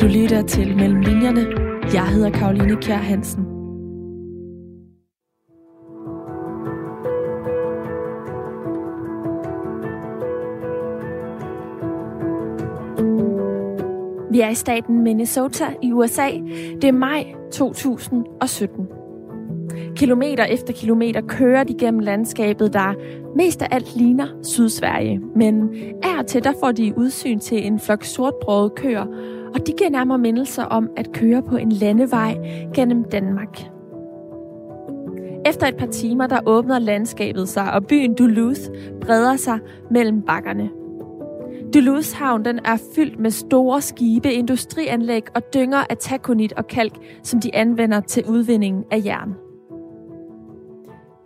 Du lytter til Mellem Linjerne. Jeg hedder Karoline Kjær Hansen. Vi er i staten Minnesota i USA. Det er maj 2017. Kilometer efter kilometer kører de gennem landskabet, der mest af alt ligner Sydsverige. Men af og til der får de udsyn til en flok sortbrøde køer, og de giver nærmere mindelser om at køre på en landevej gennem Danmark. Efter et par timer, der åbner landskabet sig, og byen Duluth breder sig mellem bakkerne. Duluth havn den er fyldt med store skibe, industrianlæg og dynger af takonit og kalk, som de anvender til udvindingen af jern.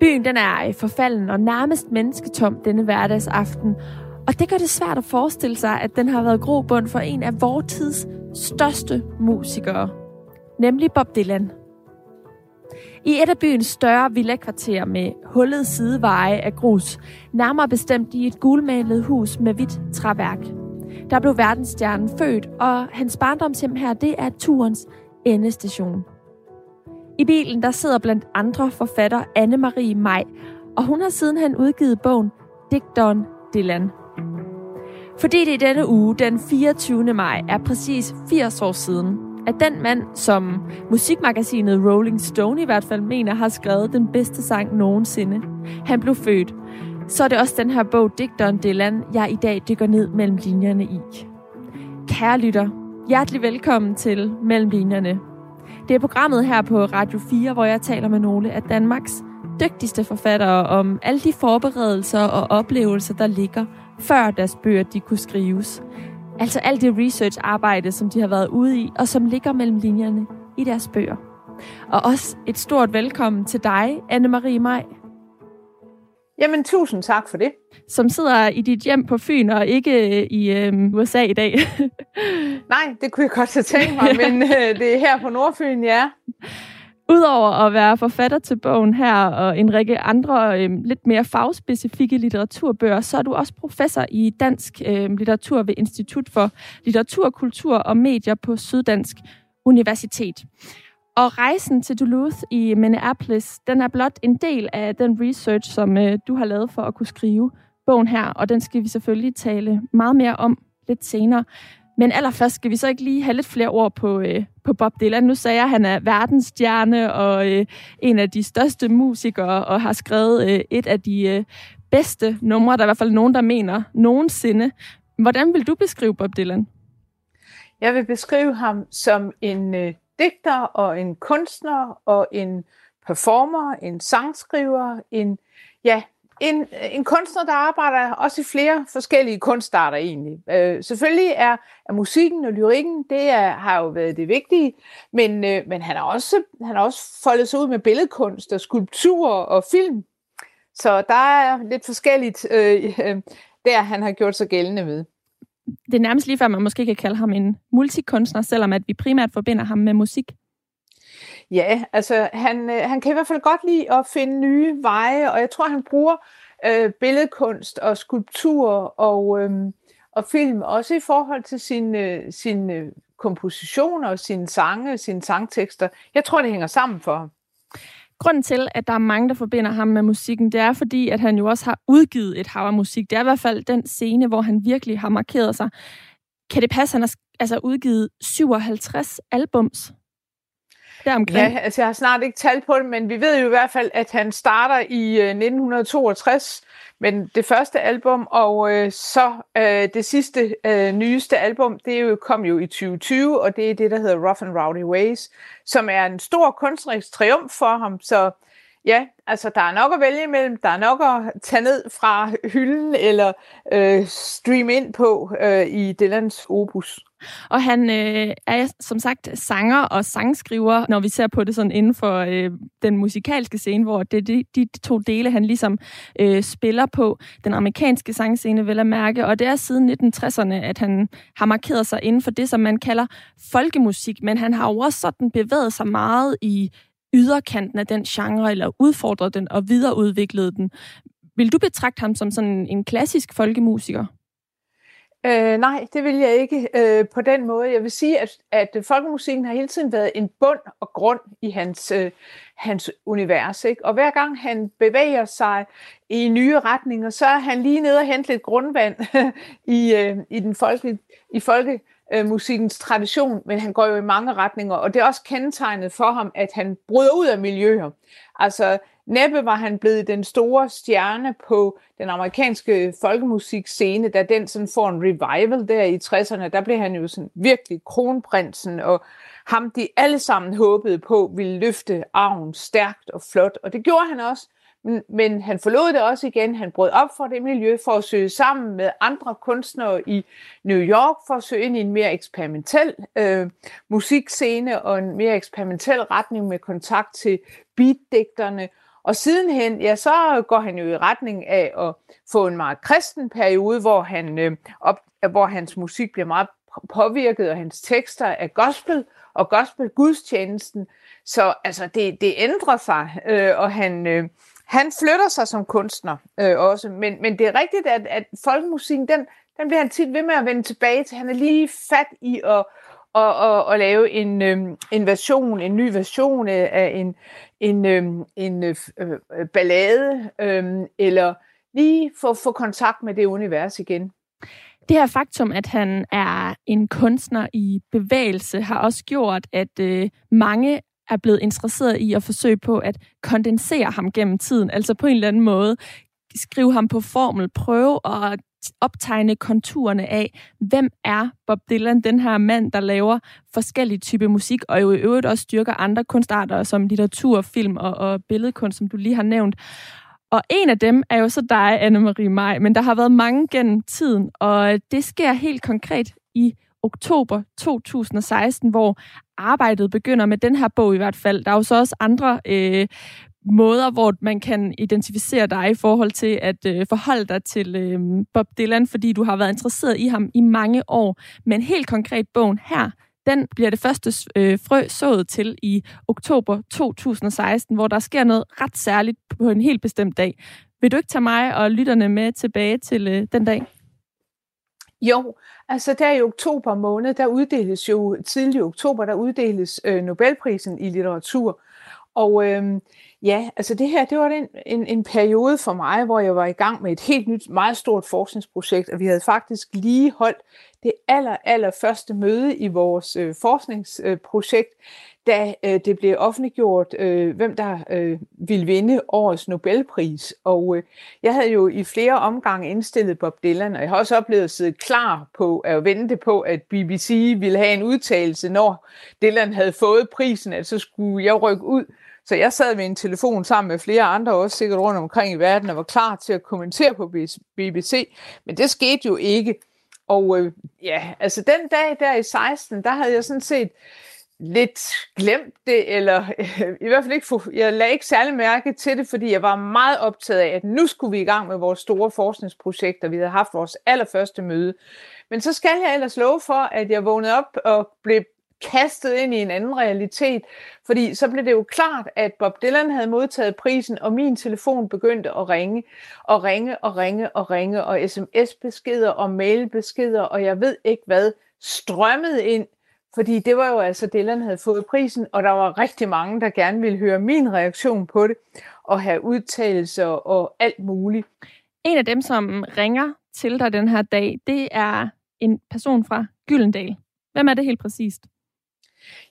Byen den er forfalden og nærmest mennesketom denne hverdagsaften, og det gør det svært at forestille sig, at den har været grobund for en af vores tids største musikere, nemlig Bob Dylan. I et af byens større villakvarterer med hullet sideveje af grus, nærmere bestemt i et gulmalet hus med hvidt træværk. Der blev verdensstjernen født, og hans barndomshjem her, det er turens endestation. I bilen der sidder blandt andre forfatter Anne-Marie Maj, og hun har sidenhen udgivet bogen Digteren Dylan. Fordi det i denne uge, den 24. maj, er præcis 80 år siden, at den mand, som musikmagasinet Rolling Stone i hvert fald mener, har skrevet den bedste sang nogensinde, han blev født, så er det også den her bog, Digteren Dylan, jeg i dag dykker ned mellem linjerne i. Kære lytter, hjertelig velkommen til Mellem Linjerne. Det er programmet her på Radio 4, hvor jeg taler med nogle af Danmarks dygtigste forfattere om alle de forberedelser og oplevelser, der ligger før deres bøger de kunne skrives. Altså alt det research-arbejde, som de har været ude i, og som ligger mellem linjerne i deres bøger. Og også et stort velkommen til dig, Anne-Marie Maj. Jamen, tusind tak for det. Som sidder i dit hjem på Fyn og ikke øh, i øh, USA i dag. Nej, det kunne jeg godt have tænkt mig, men øh, det er her på Nordfyn, ja. Udover at være forfatter til bogen her og en række andre øh, lidt mere fagspecifikke litteraturbøger, så er du også professor i dansk øh, litteratur ved Institut for Litteratur, Kultur og Medier på Syddansk Universitet. Og rejsen til Duluth i Minneapolis, den er blot en del af den research, som øh, du har lavet for at kunne skrive bogen her, og den skal vi selvfølgelig tale meget mere om lidt senere. Men allerførst skal vi så ikke lige have lidt flere ord på, øh, på Bob Dylan. Nu sagde jeg, at han er verdensstjerne og øh, en af de største musikere, og har skrevet øh, et af de øh, bedste numre, der er i hvert fald nogen, der mener nogensinde. Hvordan vil du beskrive Bob Dylan? Jeg vil beskrive ham som en øh, digter og en kunstner og en performer, en sangskriver, en, ja, en, en kunstner, der arbejder også i flere forskellige kunstarter egentlig. Øh, selvfølgelig er, er musikken og lyrikken, det er, har jo været det vigtige, men, øh, men han har også, han har også foldet sig ud med billedkunst og skulptur og film. Så der er lidt forskelligt øh, øh, der, han har gjort sig gældende med. Det er nærmest lige før, man måske kan kalde ham en multikunstner, selvom at vi primært forbinder ham med musik. Ja, altså han, øh, han kan i hvert fald godt lide at finde nye veje, og jeg tror, han bruger øh, billedkunst og skulptur og, øh, og film, også i forhold til sine, øh, sine øh, kompositioner og sine sange, sine sangtekster. Jeg tror, det hænger sammen for ham. Grunden til, at der er mange, der forbinder ham med musikken, det er fordi, at han jo også har udgivet et hav af musik. Det er i hvert fald den scene, hvor han virkelig har markeret sig. Kan det passe, at han har altså udgivet 57 albums? Deromkring? Ja, altså jeg har snart ikke tal på det, men vi ved jo i hvert fald, at han starter i øh, 1962 med det første album, og øh, så øh, det sidste øh, nyeste album, det jo, kom jo i 2020, og det er det, der hedder Rough and Rowdy Ways, som er en stor kunstnerisk triumf for ham, så Ja, altså der er nok at vælge imellem. Der er nok at tage ned fra hylden eller øh, streame ind på øh, i Dylans opus. Og han øh, er som sagt sanger og sangskriver, når vi ser på det sådan inden for øh, den musikalske scene, hvor det er de, de to dele, han ligesom øh, spiller på. Den amerikanske sangscene, vil jeg mærke. Og det er siden 1960'erne, at han har markeret sig inden for det, som man kalder folkemusik. Men han har jo også sådan bevæget sig meget i yderkanten af den genre, eller udfordrede den og videreudviklede den. Vil du betragte ham som sådan en klassisk folkemusiker? Øh, nej, det vil jeg ikke øh, på den måde. Jeg vil sige, at, at folkemusikken har hele tiden været en bund og grund i hans, øh, hans univers. Ikke? Og hver gang han bevæger sig i nye retninger, så er han lige nede og hente lidt grundvand i, øh, i den folke, i folke, Øh, musikens tradition, men han går jo i mange retninger, og det er også kendetegnet for ham, at han bryder ud af miljøer. Altså, Næppe var han blevet den store stjerne på den amerikanske folkemusikscene, da den sådan får en revival der i 60'erne. Der blev han jo sådan virkelig kronprinsen, og ham de alle sammen håbede på ville løfte arven stærkt og flot. Og det gjorde han også. Men, men han forlod det også igen. Han brød op for det miljø for at søge sammen med andre kunstnere i New York for at søge ind i en mere eksperimentel øh, musikscene og en mere eksperimentel retning med kontakt til beatdigterne og sidenhen, ja, så går han jo i retning af at få en meget kristen periode, hvor, han, øh, op, hvor hans musik bliver meget påvirket, og hans tekster er gospel, og gospel gudstjenesten. Så altså, det, det ændrer sig, øh, og han, øh, han flytter sig som kunstner øh, også. Men, men det er rigtigt, at, at folkemusikken, den, den bliver han tit ved med at vende tilbage til. Han er lige fat i at, og, og, og lave en, øh, en version, en ny version af en, en, øh, en øh, øh, ballade, øh, eller lige få, få kontakt med det univers igen. Det her faktum, at han er en kunstner i bevægelse, har også gjort, at øh, mange er blevet interesseret i at forsøge på at kondensere ham gennem tiden. Altså på en eller anden måde skrive ham på formel, prøve at optegne konturerne af, hvem er Bob Dylan, den her mand, der laver forskellige typer musik, og jo i øvrigt også styrker andre kunstarter, som litteratur, film og, og billedkunst, som du lige har nævnt. Og en af dem er jo så dig, Anne-Marie Maj, men der har været mange gennem tiden, og det sker helt konkret i oktober 2016, hvor arbejdet begynder med den her bog i hvert fald. Der er jo så også andre øh, måder, hvor man kan identificere dig i forhold til at øh, forholde dig til øh, Bob Dylan, fordi du har været interesseret i ham i mange år. Men helt konkret bogen her, den bliver det første øh, frø sået til i oktober 2016, hvor der sker noget ret særligt på en helt bestemt dag. Vil du ikke tage mig og lytterne med tilbage til øh, den dag? Jo, altså der i oktober måned, der uddeles jo tidlig oktober, der uddeles øh, Nobelprisen i litteratur. Og øh, Ja, altså det her, det var en, en, en periode for mig, hvor jeg var i gang med et helt nyt, meget stort forskningsprojekt, og vi havde faktisk lige holdt det aller, aller første møde i vores øh, forskningsprojekt, da øh, det blev offentliggjort, øh, hvem der øh, ville vinde årets Nobelpris. Og øh, jeg havde jo i flere omgange indstillet Bob Dylan, og jeg har også oplevet at sidde klar på at vente på, at BBC ville have en udtalelse, når Dylan havde fået prisen, at så skulle jeg rykke ud så jeg sad med en telefon sammen med flere andre, også sikkert rundt omkring i verden, og var klar til at kommentere på BBC, men det skete jo ikke. Og øh, ja, altså den dag der i 16, der havde jeg sådan set lidt glemt det, eller øh, i hvert fald ikke, jeg lagde ikke særlig mærke til det, fordi jeg var meget optaget af, at nu skulle vi i gang med vores store forskningsprojekter. Vi havde haft vores allerførste møde. Men så skal jeg ellers love for, at jeg vågnede op og blev kastet ind i en anden realitet, fordi så blev det jo klart, at Bob Dylan havde modtaget prisen, og min telefon begyndte at ringe, og ringe, og ringe, og ringe, og sms-beskeder, og mail-beskeder, og jeg ved ikke hvad, strømmede ind, fordi det var jo altså, Dylan havde fået prisen, og der var rigtig mange, der gerne ville høre min reaktion på det, og have udtalelser og alt muligt. En af dem, som ringer til dig den her dag, det er en person fra Gyldendal. Hvem er det helt præcist?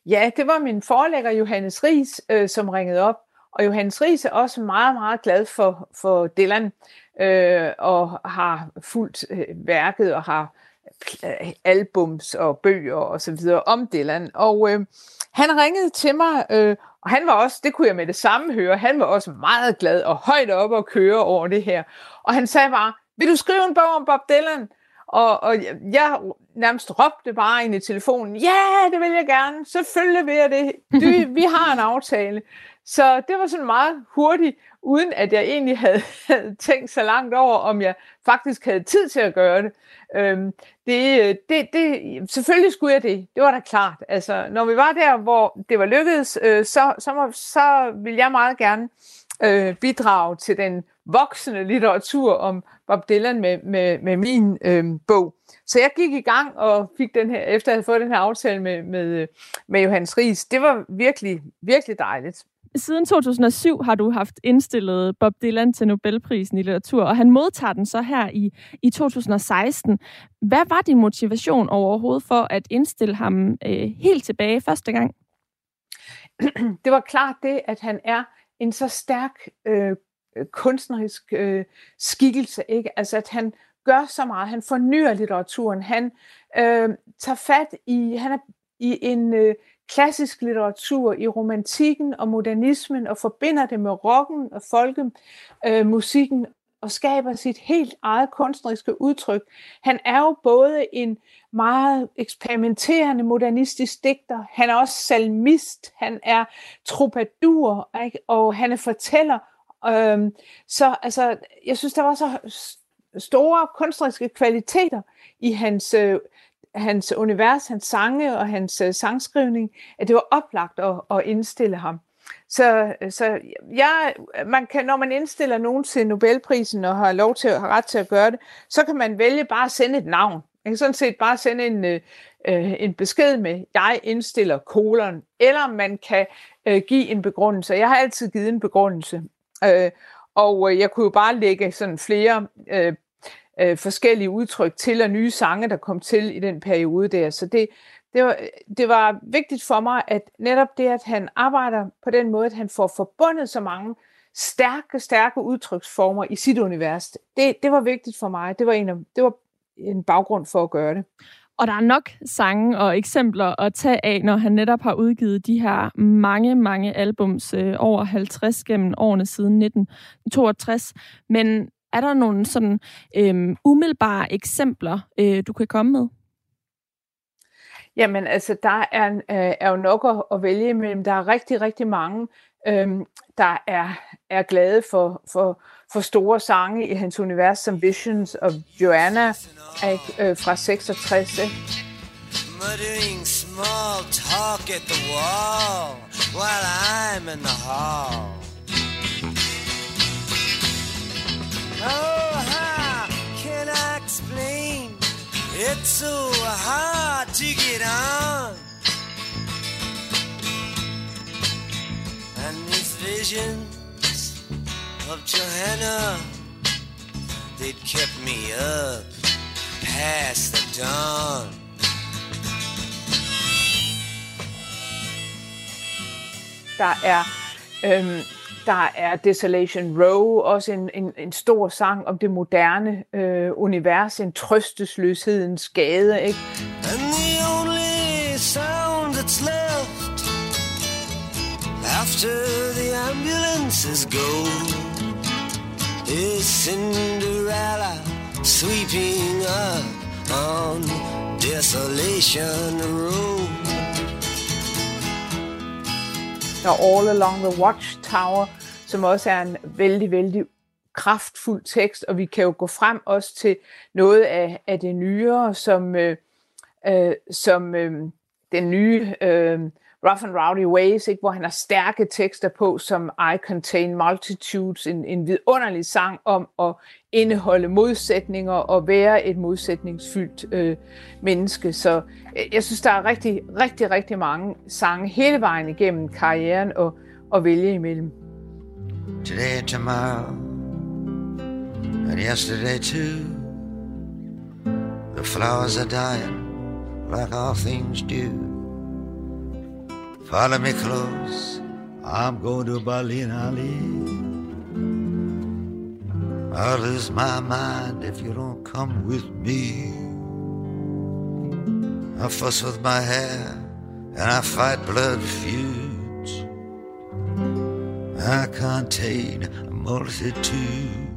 Ja, det var min forlægger Johannes Ries, øh, som ringede op. Og Johannes Ries er også meget, meget glad for, for Dylan, øh, og har fulgt øh, værket og har albums og bøger og så videre om Dylan. Og øh, han ringede til mig, øh, og han var også, det kunne jeg med det samme høre, han var også meget glad og højt op og køre over det her. Og han sagde bare, vil du skrive en bog om Bob Dylan? Og, og jeg nærmest råbte bare ind i telefonen, ja, det vil jeg gerne, selvfølgelig vil jeg det, du, vi har en aftale. Så det var sådan meget hurtigt, uden at jeg egentlig havde, havde tænkt så langt over, om jeg faktisk havde tid til at gøre det. Øhm, det, det, det. Selvfølgelig skulle jeg det, det var da klart. Altså, når vi var der, hvor det var lykkedes, øh, så, så, så ville jeg meget gerne øh, bidrage til den voksende litteratur om Bob Dylan med, med, med min øh, bog. Så jeg gik i gang og fik den her, efter at have fået den her aftale med, med, øh, med Johannes Ries. Det var virkelig, virkelig dejligt. Siden 2007 har du haft indstillet Bob Dylan til Nobelprisen i litteratur, og han modtager den så her i, i 2016. Hvad var din motivation overhovedet for at indstille ham øh, helt tilbage første gang? Det var klart det, at han er en så stærk øh, kunstnerisk øh, skikkelse, ikke? Altså at han gør så meget, han fornyer litteraturen, han øh, tager fat i, han er i en øh, klassisk litteratur, i romantikken og modernismen, og forbinder det med rocken og folkemusikken, øh, og skaber sit helt eget kunstneriske udtryk. Han er jo både en meget eksperimenterende modernistisk digter, han er også salmist, han er troubadour, ikke? og han er fortæller. Øhm, så altså, jeg synes, der var så store kunstneriske kvaliteter i hans, øh, hans univers, hans sange og hans øh, sangskrivning, at det var oplagt at, at indstille ham. Så, øh, så jeg, man kan, når man indstiller nogen til Nobelprisen og har lov til, har ret til at gøre det, så kan man vælge bare at sende et navn. Man kan sådan set bare sende en, øh, øh en besked med, jeg indstiller kolon, eller man kan øh, give en begrundelse. Jeg har altid givet en begrundelse, øh, og øh, jeg kunne jo bare lægge sådan flere øh, øh, forskellige udtryk til, og nye sange, der kom til i den periode der. Så det, det, var, det var vigtigt for mig, at netop det, at han arbejder på den måde, at han får forbundet så mange stærke, stærke udtryksformer i sit univers, det, det var vigtigt for mig. Det var, en af, det var en baggrund for at gøre det. Og der er nok sange og eksempler at tage af, når han netop har udgivet de her mange, mange albums, øh, over 50 gennem årene siden 1962. Men er der nogle sådan øh, umiddelbare eksempler, øh, du kan komme med? Jamen, altså, der er, øh, er jo nok at, at vælge imellem. Der er rigtig, rigtig mange, øh, der er, er glade for, for, for store sange i hans univers, som Visions of Joanna ikke, øh, fra 66. Muttering small talk at the wall while I'm in the hall. Oh, how can I explain? It's so hard to get on. And these visions of Johanna, they'd kept me up past the dawn. Der er øhm, Der er Desolation Row, også en, en, en stor sang om det moderne øh, univers, en trøstesløshedens gade, ikke? And the only sound that's left after the ambulances go is Cinderella sweeping up on Desolation Row. Og All Along the Watchtower, som også er en vældig, vældig kraftfuld tekst, og vi kan jo gå frem også til noget af, af det nyere, som, øh, øh, som øh, den nye øh, Rough and Rowdy Ways, ikke, hvor han har stærke tekster på, som I Contain Multitudes, en, en vidunderlig sang om at indeholde modsætninger og være et modsætningsfyldt øh, menneske. Så øh, jeg synes, der er rigtig, rigtig, rigtig mange sange hele vejen igennem karrieren og, og vælge imellem. Today and tomorrow and yesterday too The flowers are dying like all things do Follow me close, I'm going to Berlin, Ali. I'll lose my mind if you don't come with me. I fuss with my hair and I fight blood feuds. I contain a multitude.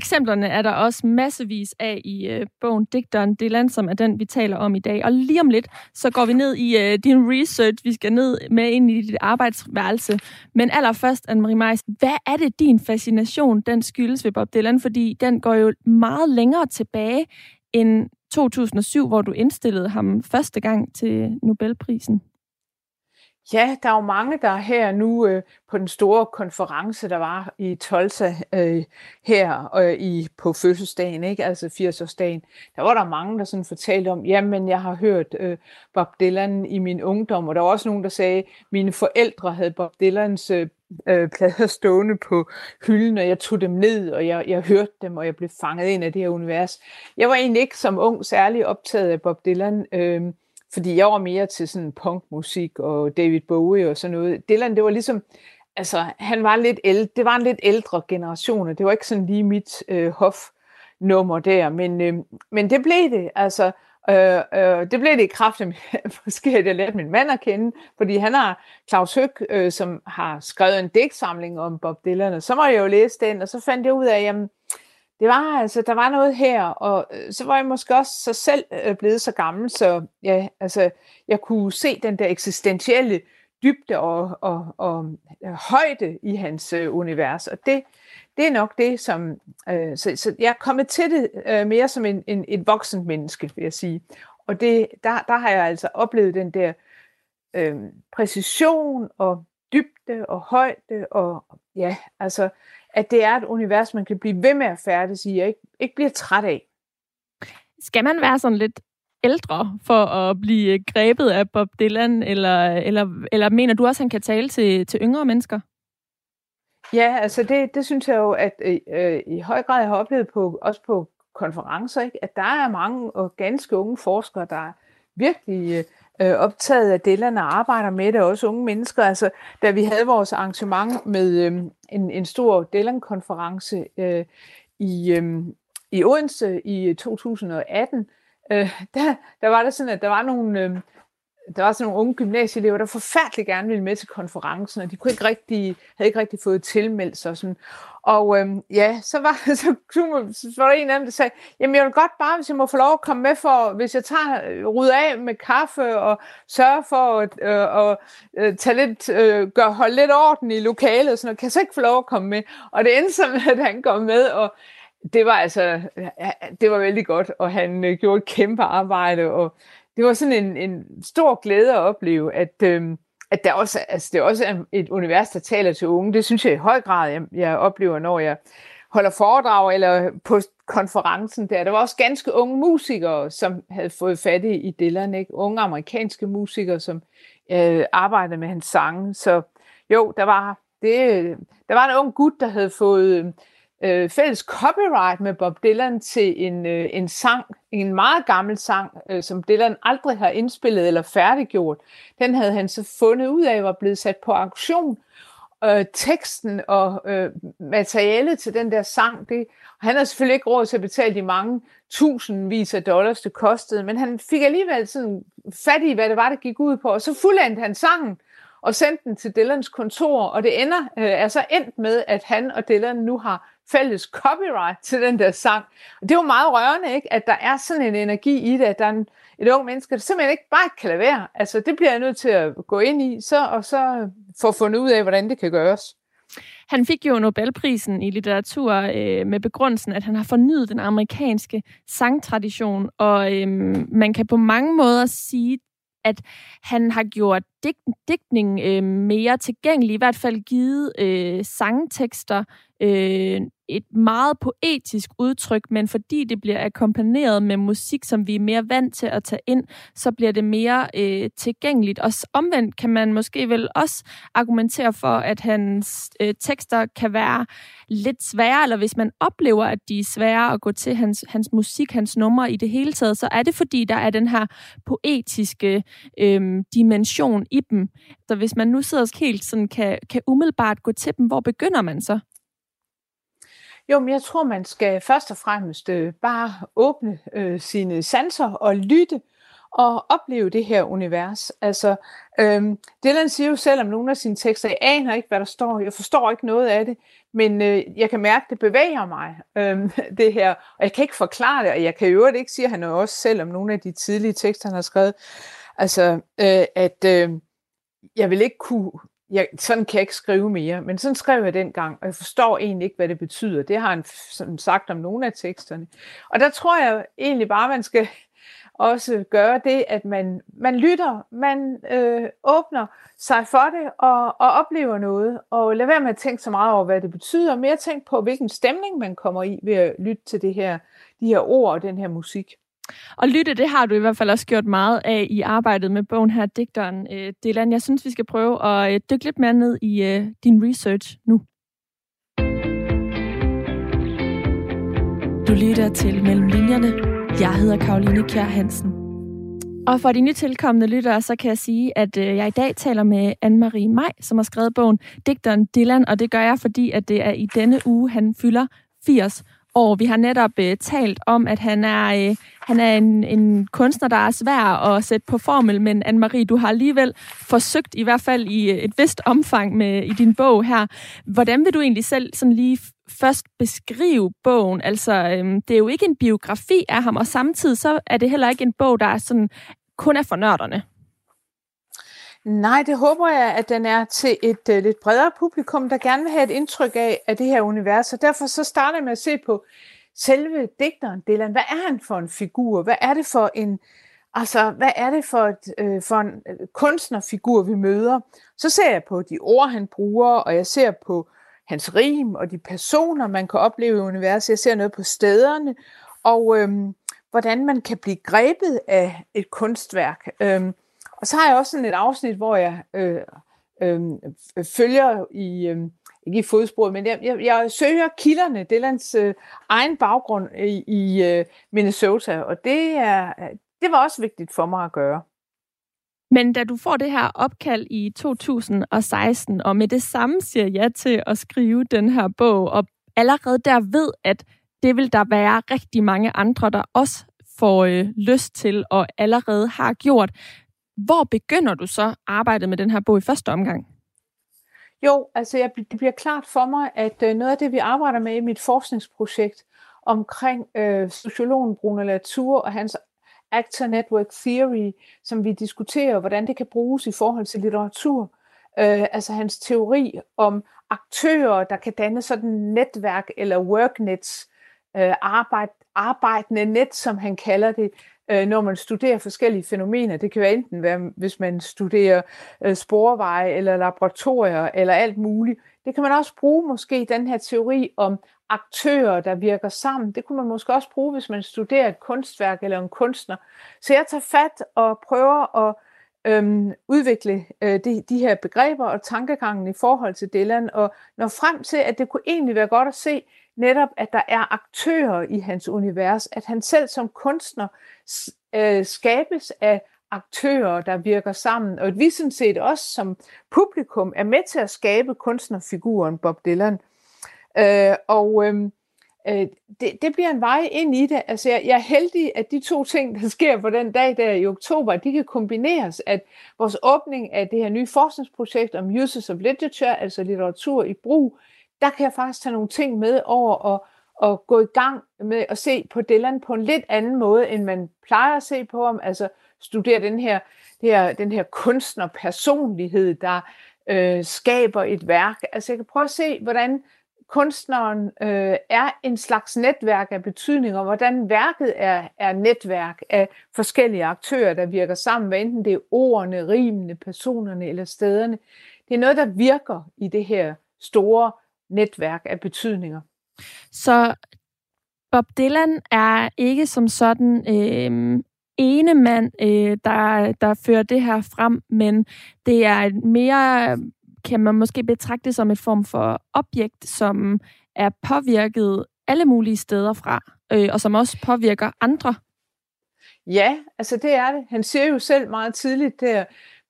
Eksemplerne er der også massevis af i øh, bogen Digteren Dylan, som er den, vi taler om i dag. Og lige om lidt, så går vi ned i øh, din research. Vi skal ned med ind i dit arbejdsværelse. Men allerførst, Anne-Marie Meis, hvad er det, din fascination, den skyldes ved Bob Dylan? Fordi den går jo meget længere tilbage end 2007, hvor du indstillede ham første gang til Nobelprisen. Ja, der er jo mange, der er her nu øh, på den store konference, der var i Tulsa øh, her øh, i, på fødselsdagen, ikke? altså 80-årsdagen. Der var der mange, der sådan fortalte om, jamen jeg har hørt øh, Bob Dylan i min ungdom, og der var også nogen, der sagde, mine forældre havde Bob Dylans øh, øh, plader stående på hylden, og jeg tog dem ned, og jeg, jeg hørte dem, og jeg blev fanget ind af det her univers. Jeg var egentlig ikke som ung særlig optaget af Bob Dylan, øh, fordi jeg var mere til sådan punkmusik og David Bowie og sådan noget. Dylan, det var ligesom, altså han var lidt ældre, det var en lidt ældre generation, og det var ikke sådan lige mit øh, hofnummer der, men, øh, men det blev det, altså, Øh, øh, det blev det i kraft af, at jeg lærte min mand at kende, fordi han har Claus Høg, øh, som har skrevet en digtsamling om Bob Dylan, og så må jeg jo læse den, og så fandt jeg ud af, jamen, det var altså, der var noget her, og øh, så var jeg måske også så selv øh, blevet så gammel, så ja, altså, jeg kunne se den der eksistentielle dybde og, og, og øh, højde i hans øh, univers, og det, det er nok det, som... Øh, så, så jeg er kommet til det øh, mere som en, en, et voksent menneske, vil jeg sige. Og det, der, der har jeg altså oplevet den der øh, præcision og dybde og højde, og ja, altså at det er et univers, man kan blive ved med at færdes i, og ikke, ikke bliver træt af. Skal man være sådan lidt ældre for at blive grebet af Bob Dylan, eller, eller, eller mener du også, at han kan tale til, til yngre mennesker? Ja, altså det, det synes jeg jo, at øh, i høj grad jeg har oplevet på, også på konferencer, ikke? at der er mange og ganske unge forskere, der er virkelig øh, optaget af Dellan og arbejder med det, også unge mennesker. Altså, da vi havde vores arrangement med øh, en, en stor Dellan-konference øh, i, øh, i Odense i 2018, øh, øh der, der var det sådan, at der var nogle... Øh, der var sådan nogle unge gymnasieelever, der forfærdeligt gerne ville med til konferencen, og de kunne ikke rigtig, havde ikke rigtig fået tilmeldt sig. Sådan. Og øhm, ja, så var, så, så var der en af dem, der sagde, jamen jeg vil godt bare, hvis jeg må få lov at komme med, for hvis jeg tager øh, rydde af med kaffe og sørge for at øh, og, øh, tage lidt, øh, gør, holde lidt orden i lokalet, og sådan noget, kan jeg så ikke få lov at komme med. Og det endte med, at han kom med, og det var altså, det var vældig godt, og han øh, gjorde et kæmpe arbejde, og det var sådan en, en stor glæde at opleve, at, øh, at der også, altså, det også er et univers, der taler til unge. Det synes jeg i høj grad, jeg, jeg oplever, når jeg holder foredrag eller på konferencen der. Der var også ganske unge musikere, som havde fået fat i Dylan, ikke? Unge amerikanske musikere, som øh, arbejdede med hans sange. Så jo, der var, det, der var en ung gut, der havde fået øh, fælles copyright med Bob Dylan til en, øh, en sang, en meget gammel sang, øh, som Dylan aldrig har indspillet eller færdiggjort. Den havde han så fundet ud af, var blevet sat på auktion. Øh, teksten og øh, materialet til den der sang, det, og han har selvfølgelig ikke råd til at betale de mange tusindvis af dollars, det kostede, men han fik alligevel sådan fat i, hvad det var, det gik ud på, og så fuldendte han sangen og sendte den til Dylans kontor, og det ender øh, er så endt med, at han og Dylan nu har fælles copyright til den der sang. Og det er jo meget rørende, ikke? at der er sådan en energi i det, at der er en, et ung menneske, der simpelthen ikke bare kan lade være. Altså, det bliver jeg nødt til at gå ind i, så, og så få fundet ud af, hvordan det kan gøres. Han fik jo Nobelprisen i litteratur øh, med begrundelsen, at han har fornyet den amerikanske sangtradition, og øh, man kan på mange måder sige, at han har gjort dig, digtning øh, mere tilgængelig, i hvert fald givet øh, sangtekster øh, et meget poetisk udtryk, men fordi det bliver akkompagneret med musik, som vi er mere vant til at tage ind, så bliver det mere øh, tilgængeligt. Og omvendt kan man måske vel også argumentere for, at hans øh, tekster kan være lidt svære, eller hvis man oplever, at de er svære at gå til hans, hans musik, hans numre i det hele taget, så er det fordi, der er den her poetiske øh, dimension i dem. Så hvis man nu sidder helt sådan, kan, kan umiddelbart gå til dem, hvor begynder man så? Jo, men jeg tror, man skal først og fremmest øh, bare åbne øh, sine sanser og lytte og opleve det her univers. Altså, øhm, Dylan siger jo selv om nogle af sine tekster, jeg aner ikke, hvad der står, jeg forstår ikke noget af det, men øh, jeg kan mærke, at det bevæger mig, øhm, det her, og jeg kan ikke forklare det, og jeg kan i øvrigt ikke sige, at han jo også selv om nogle af de tidlige tekster, han har skrevet, altså, øh, at øh, jeg vil ikke kunne jeg, sådan kan jeg ikke skrive mere, men sådan skrev jeg dengang, og jeg forstår egentlig ikke, hvad det betyder. Det har han sådan sagt om nogle af teksterne. Og der tror jeg egentlig bare, man skal også gøre det, at man, man lytter, man øh, åbner sig for det og, og oplever noget, og lad være med at tænke så meget over, hvad det betyder, mere tænk på, hvilken stemning man kommer i ved at lytte til det her, de her ord og den her musik. Og lytte, det har du i hvert fald også gjort meget af i arbejdet med bogen her, digteren øh, Dylan. Jeg synes, vi skal prøve at øh, dykke lidt mere ned i øh, din research nu. Du lytter til Mellem Linjerne. Jeg hedder Karoline Kjær Hansen. Og for de nytilkommende lyttere, så kan jeg sige, at øh, jeg i dag taler med Anne-Marie Maj, som har skrevet bogen Digteren Dylan, og det gør jeg, fordi at det er i denne uge, han fylder 80 år. Vi har netop øh, talt om, at han er, øh, han er en, en kunstner, der er svær at sætte på formel, men Anne-Marie, du har alligevel forsøgt, i hvert fald i øh, et vist omfang med i din bog her. Hvordan vil du egentlig selv sådan lige først beskrive bogen? Altså, øh, det er jo ikke en biografi af ham, og samtidig så er det heller ikke en bog, der er sådan kun er for nørderne. Nej, det håber jeg, at den er til et uh, lidt bredere publikum, der gerne vil have et indtryk af, af det her univers. Og derfor så starter jeg med at se på selve digteren Dylan. Hvad er han for en figur? Hvad er det for en, altså, hvad er det for, et, uh, for en uh, kunstnerfigur, vi møder? Så ser jeg på de ord, han bruger, og jeg ser på hans rim og de personer, man kan opleve i universet. Jeg ser noget på stederne, og øhm, hvordan man kan blive grebet af et kunstværk. Øhm, og så har jeg også sådan et afsnit, hvor jeg øh, øh, følger i, øh, ikke i fodsporet, men jeg, jeg, jeg søger kilderne, Dylans øh, egen baggrund i, i øh, Minnesota, og det, er, det var også vigtigt for mig at gøre. Men da du får det her opkald i 2016, og med det samme siger ja til at skrive den her bog, og allerede der ved, at det vil der være rigtig mange andre, der også får øh, lyst til og allerede har gjort. Hvor begynder du så arbejdet med den her bog i første omgang? Jo, altså jeg, det bliver klart for mig, at øh, noget af det, vi arbejder med i mit forskningsprojekt omkring øh, sociologen Bruno Latour og hans Actor Network Theory, som vi diskuterer, hvordan det kan bruges i forhold til litteratur. Øh, altså hans teori om aktører, der kan danne sådan netværk eller worknets, øh, arbejde, arbejdende net, som han kalder det, øh, når man studerer forskellige fænomener. Det kan jo enten være, hvis man studerer øh, sporveje eller laboratorier eller alt muligt. Det kan man også bruge måske den her teori om aktører, der virker sammen. Det kunne man måske også bruge, hvis man studerer et kunstværk eller en kunstner. Så jeg tager fat og prøver at øhm, udvikle øh, de, de her begreber og tankegangen i forhold til Dylan, og når frem til, at det kunne egentlig være godt at se netop, at der er aktører i hans univers, at han selv som kunstner øh, skabes af aktører, der virker sammen, og at vi sådan set også som publikum er med til at skabe kunstnerfiguren Bob Dylan. Øh, og øh, øh, det, det bliver en vej ind i det. Altså, jeg, jeg er heldig, at de to ting, der sker på den dag der i oktober, de kan kombineres. At vores åbning af det her nye forskningsprojekt om uses of literature, altså litteratur i brug, der kan jeg faktisk tage nogle ting med over og, og gå i gang med at se på Dylan på en lidt anden måde, end man plejer at se på ham. Altså studere den her, det her, den her kunstnerpersonlighed, der øh, skaber et værk. Altså jeg kan prøve at se, hvordan kunstneren øh, er en slags netværk af betydning, og hvordan værket er, er netværk af forskellige aktører, der virker sammen, hvad enten det er ordene, rimene, personerne eller stederne. Det er noget, der virker i det her store netværk af betydninger. Så Bob Dylan er ikke som sådan øh, ene mand, øh, der, der fører det her frem, men det er mere kan man måske betragte som et form for objekt, som er påvirket alle mulige steder fra, øh, og som også påvirker andre. Ja, altså det er det. Han siger jo selv meget tidligt der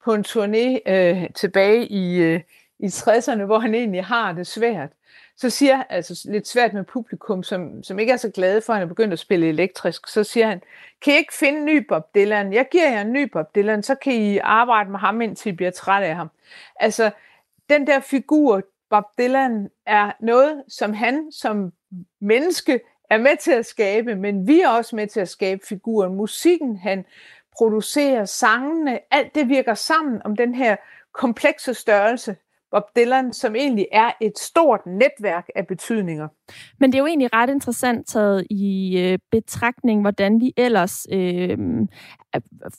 på en turné øh, tilbage i, øh, i 60'erne, hvor han egentlig har det svært. Så siger altså lidt svært med publikum, som, som ikke er så glade for, at han er begyndt at spille elektrisk, så siger han, kan I ikke finde en ny Bob Dylan? Jeg giver jer en ny Bob Dylan, så kan I arbejde med ham, indtil I bliver træt af ham. Altså, den der figur, Bob Dylan, er noget, som han som menneske er med til at skabe, men vi er også med til at skabe figuren. Musikken, han producerer, sangene, alt det virker sammen om den her komplekse størrelse, Bob Dylan, som egentlig er et stort netværk af betydninger. Men det er jo egentlig ret interessant taget i øh, betragtning, hvordan vi ellers øh,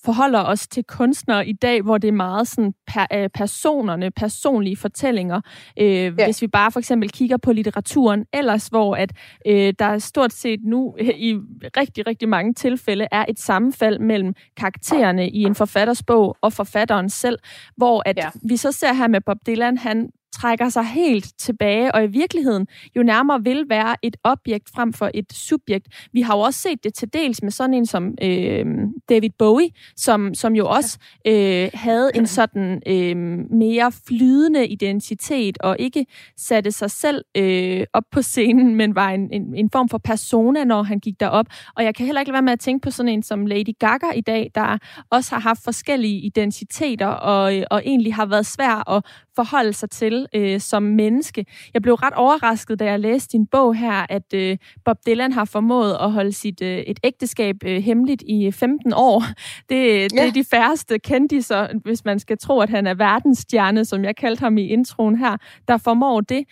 forholder os til kunstnere i dag, hvor det er meget sådan per, øh, personerne, personlige fortællinger. Øh, ja. Hvis vi bare for eksempel kigger på litteraturen ellers, hvor at øh, der stort set nu i rigtig, rigtig mange tilfælde er et sammenfald mellem karaktererne i en forfatters bog og forfatteren selv, hvor at ja. vi så ser her med Bob Dylan, han trækker sig helt tilbage, og i virkeligheden jo nærmere vil være et objekt frem for et subjekt. Vi har jo også set det til dels med sådan en som øh, David Bowie, som, som jo også øh, havde en sådan øh, mere flydende identitet, og ikke satte sig selv øh, op på scenen, men var en, en, en form for persona, når han gik derop. Og jeg kan heller ikke lade være med at tænke på sådan en som Lady Gaga i dag, der også har haft forskellige identiteter, og, og egentlig har været svær at forholde sig til øh, som menneske. Jeg blev ret overrasket, da jeg læste din bog her, at øh, Bob Dylan har formået at holde sit øh, et ægteskab øh, hemmeligt i 15 år. Det, det er de færreste kendiser, hvis man skal tro, at han er verdensstjerne, som jeg kaldte ham i introen her, der formår det.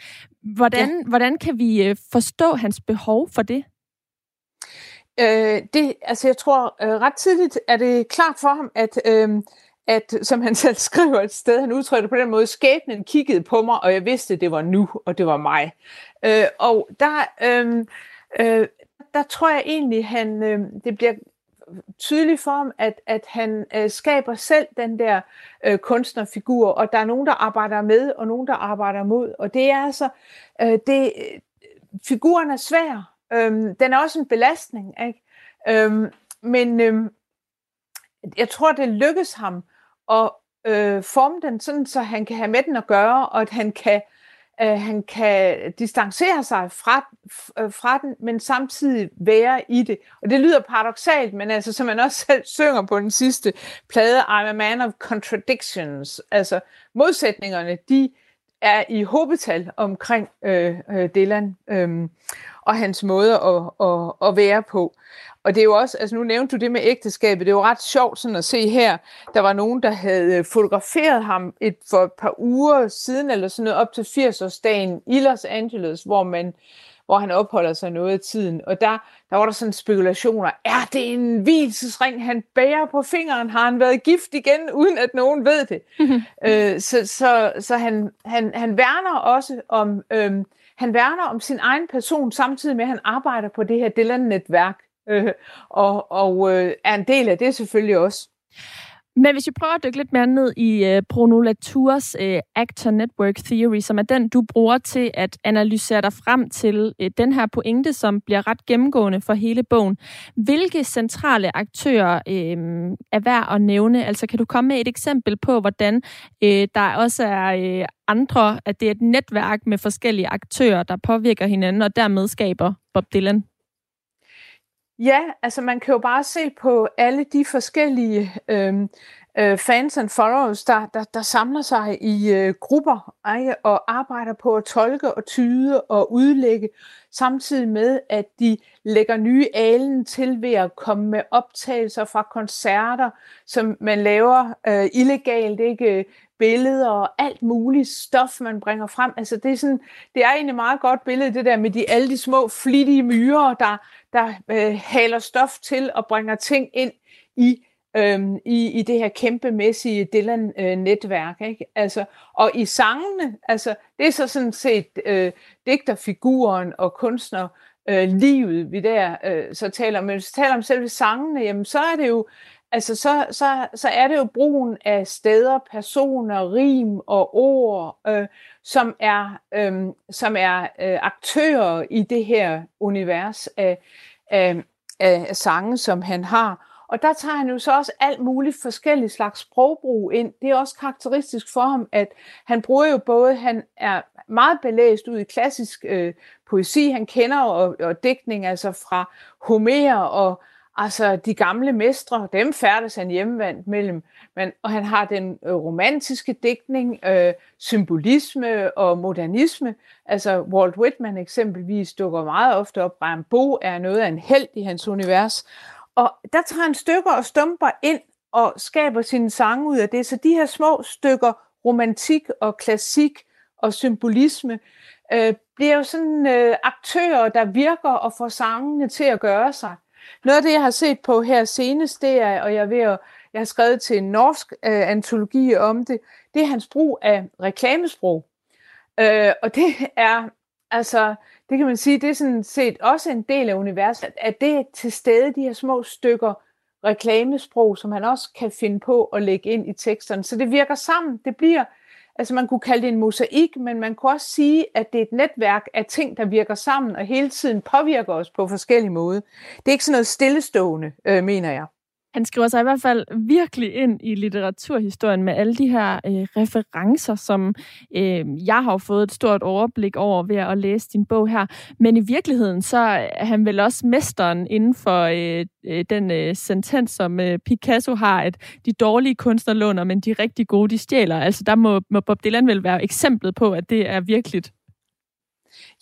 Hvordan, ja. hvordan kan vi øh, forstå hans behov for det? Øh, det, altså jeg tror øh, ret tidligt er det klart for ham, at øh, at, som han selv skriver et sted, han udtrykte på den måde, skæbnen kiggede på mig, og jeg vidste, det var nu, og det var mig. Øh, og der, øh, øh, der tror jeg egentlig, han, øh, det bliver tydeligt for ham, at, at han øh, skaber selv den der øh, kunstnerfigur, og der er nogen, der arbejder med, og nogen, der arbejder mod. Og det er altså, øh, det, øh, figuren er svær. Øh, den er også en belastning, ikke? Øh, men øh, jeg tror, det lykkes ham og øh, forme den sådan, så han kan have med den at gøre, og at han kan, øh, han kan distancere sig fra, øh, fra den, men samtidig være i det. Og det lyder paradoxalt, men altså, som man også selv synger på den sidste plade, I'm a man of contradictions. Altså, modsætningerne, de er i hobetal omkring øh, øh, Dylan øh, og hans måde at, at, at være på. Og det er jo også, altså nu nævnte du det med ægteskabet, det er jo ret sjovt sådan at se her, der var nogen, der havde fotograferet ham et, for et par uger siden, eller sådan noget, op til 80-årsdagen i Los Angeles, hvor man hvor han opholder sig noget af tiden. Og der, der var der sådan spekulationer. Er det en hvilesesring, han bærer på fingeren? Har han været gift igen, uden at nogen ved det? øh, så så, så han, han, han værner også om... Øh, han værner om sin egen person, samtidig med, at han arbejder på det her Dylan-netværk, øh, og, og øh, er en del af det selvfølgelig også. Men hvis vi prøver at dykke lidt mere ned i øh, Bruno Latours øh, Actor Network Theory, som er den, du bruger til at analysere dig frem til øh, den her pointe, som bliver ret gennemgående for hele bogen. Hvilke centrale aktører øh, er værd at nævne? Altså kan du komme med et eksempel på, hvordan øh, der også er øh, andre, at det er et netværk med forskellige aktører, der påvirker hinanden og dermed skaber Bob Dylan? Ja, altså man kan jo bare se på alle de forskellige øh, øh, fans and followers, der, der, der samler sig i øh, grupper ikke? og arbejder på at tolke og tyde og udlægge, samtidig med, at de lægger nye alen til ved at komme med optagelser fra koncerter, som man laver øh, illegalt, ikke billeder og alt muligt stof, man bringer frem. Altså det er, sådan, det er egentlig et meget godt billede, det der med de, alle de små flittige myrer, der, der øh, haler stof til og bringer ting ind i øhm, i, i det her kæmpemæssige Dylan-netværk. Øh, ikke? Altså, og i sangene, altså, det er så sådan set øh, digterfiguren og kunstner øh, livet, vi der øh, så taler om. Men hvis vi taler om selve sangene, jamen, så er det jo altså så, så, så er det jo brugen af steder, personer, rim og ord, øh, som er, øh, som er øh, aktører i det her univers af, af, af sange, som han har. Og der tager han jo så også alt muligt forskellige slags sprogbrug ind. Det er også karakteristisk for ham, at han bruger jo både, han er meget belæst ud i klassisk øh, poesi, han kender og, og digtning altså fra Homer og Altså, de gamle mestre, dem færdes han hjemvendt mellem. Men, og han har den øh, romantiske digtning, øh, symbolisme og modernisme. Altså, Walt Whitman eksempelvis dukker meget ofte op. Rambo er noget af en held i hans univers. Og der tager han stykker og stumper ind og skaber sine sange ud af det. Så de her små stykker romantik og klassik og symbolisme øh, bliver jo sådan øh, aktører, der virker og får sangene til at gøre sig. Noget af det, jeg har set på her senest, det er, og jeg, ved at, jeg har skrevet til en norsk øh, antologi om det, det er hans brug af reklamesprog. Øh, og det er, altså, det kan man sige, det er sådan set også en del af universet, at det er til stede, de her små stykker reklamesprog, som han også kan finde på at lægge ind i teksterne. Så det virker sammen. Det bliver, altså man kunne kalde det en mosaik, men man kunne også sige, at det er et netværk af ting, der virker sammen og hele tiden påvirker os på forskellige måder. Det er ikke sådan noget stillestående, øh, mener jeg. Han skriver sig i hvert fald virkelig ind i litteraturhistorien med alle de her øh, referencer, som øh, jeg har fået et stort overblik over ved at læse din bog her. Men i virkeligheden, så er han vel også mesteren inden for øh, øh, den øh, sentens, som øh, Picasso har, at de dårlige kunstnere låner, men de rigtig gode, de stjæler. Altså der må, må Bob Dylan vel være eksemplet på, at det er virkeligt.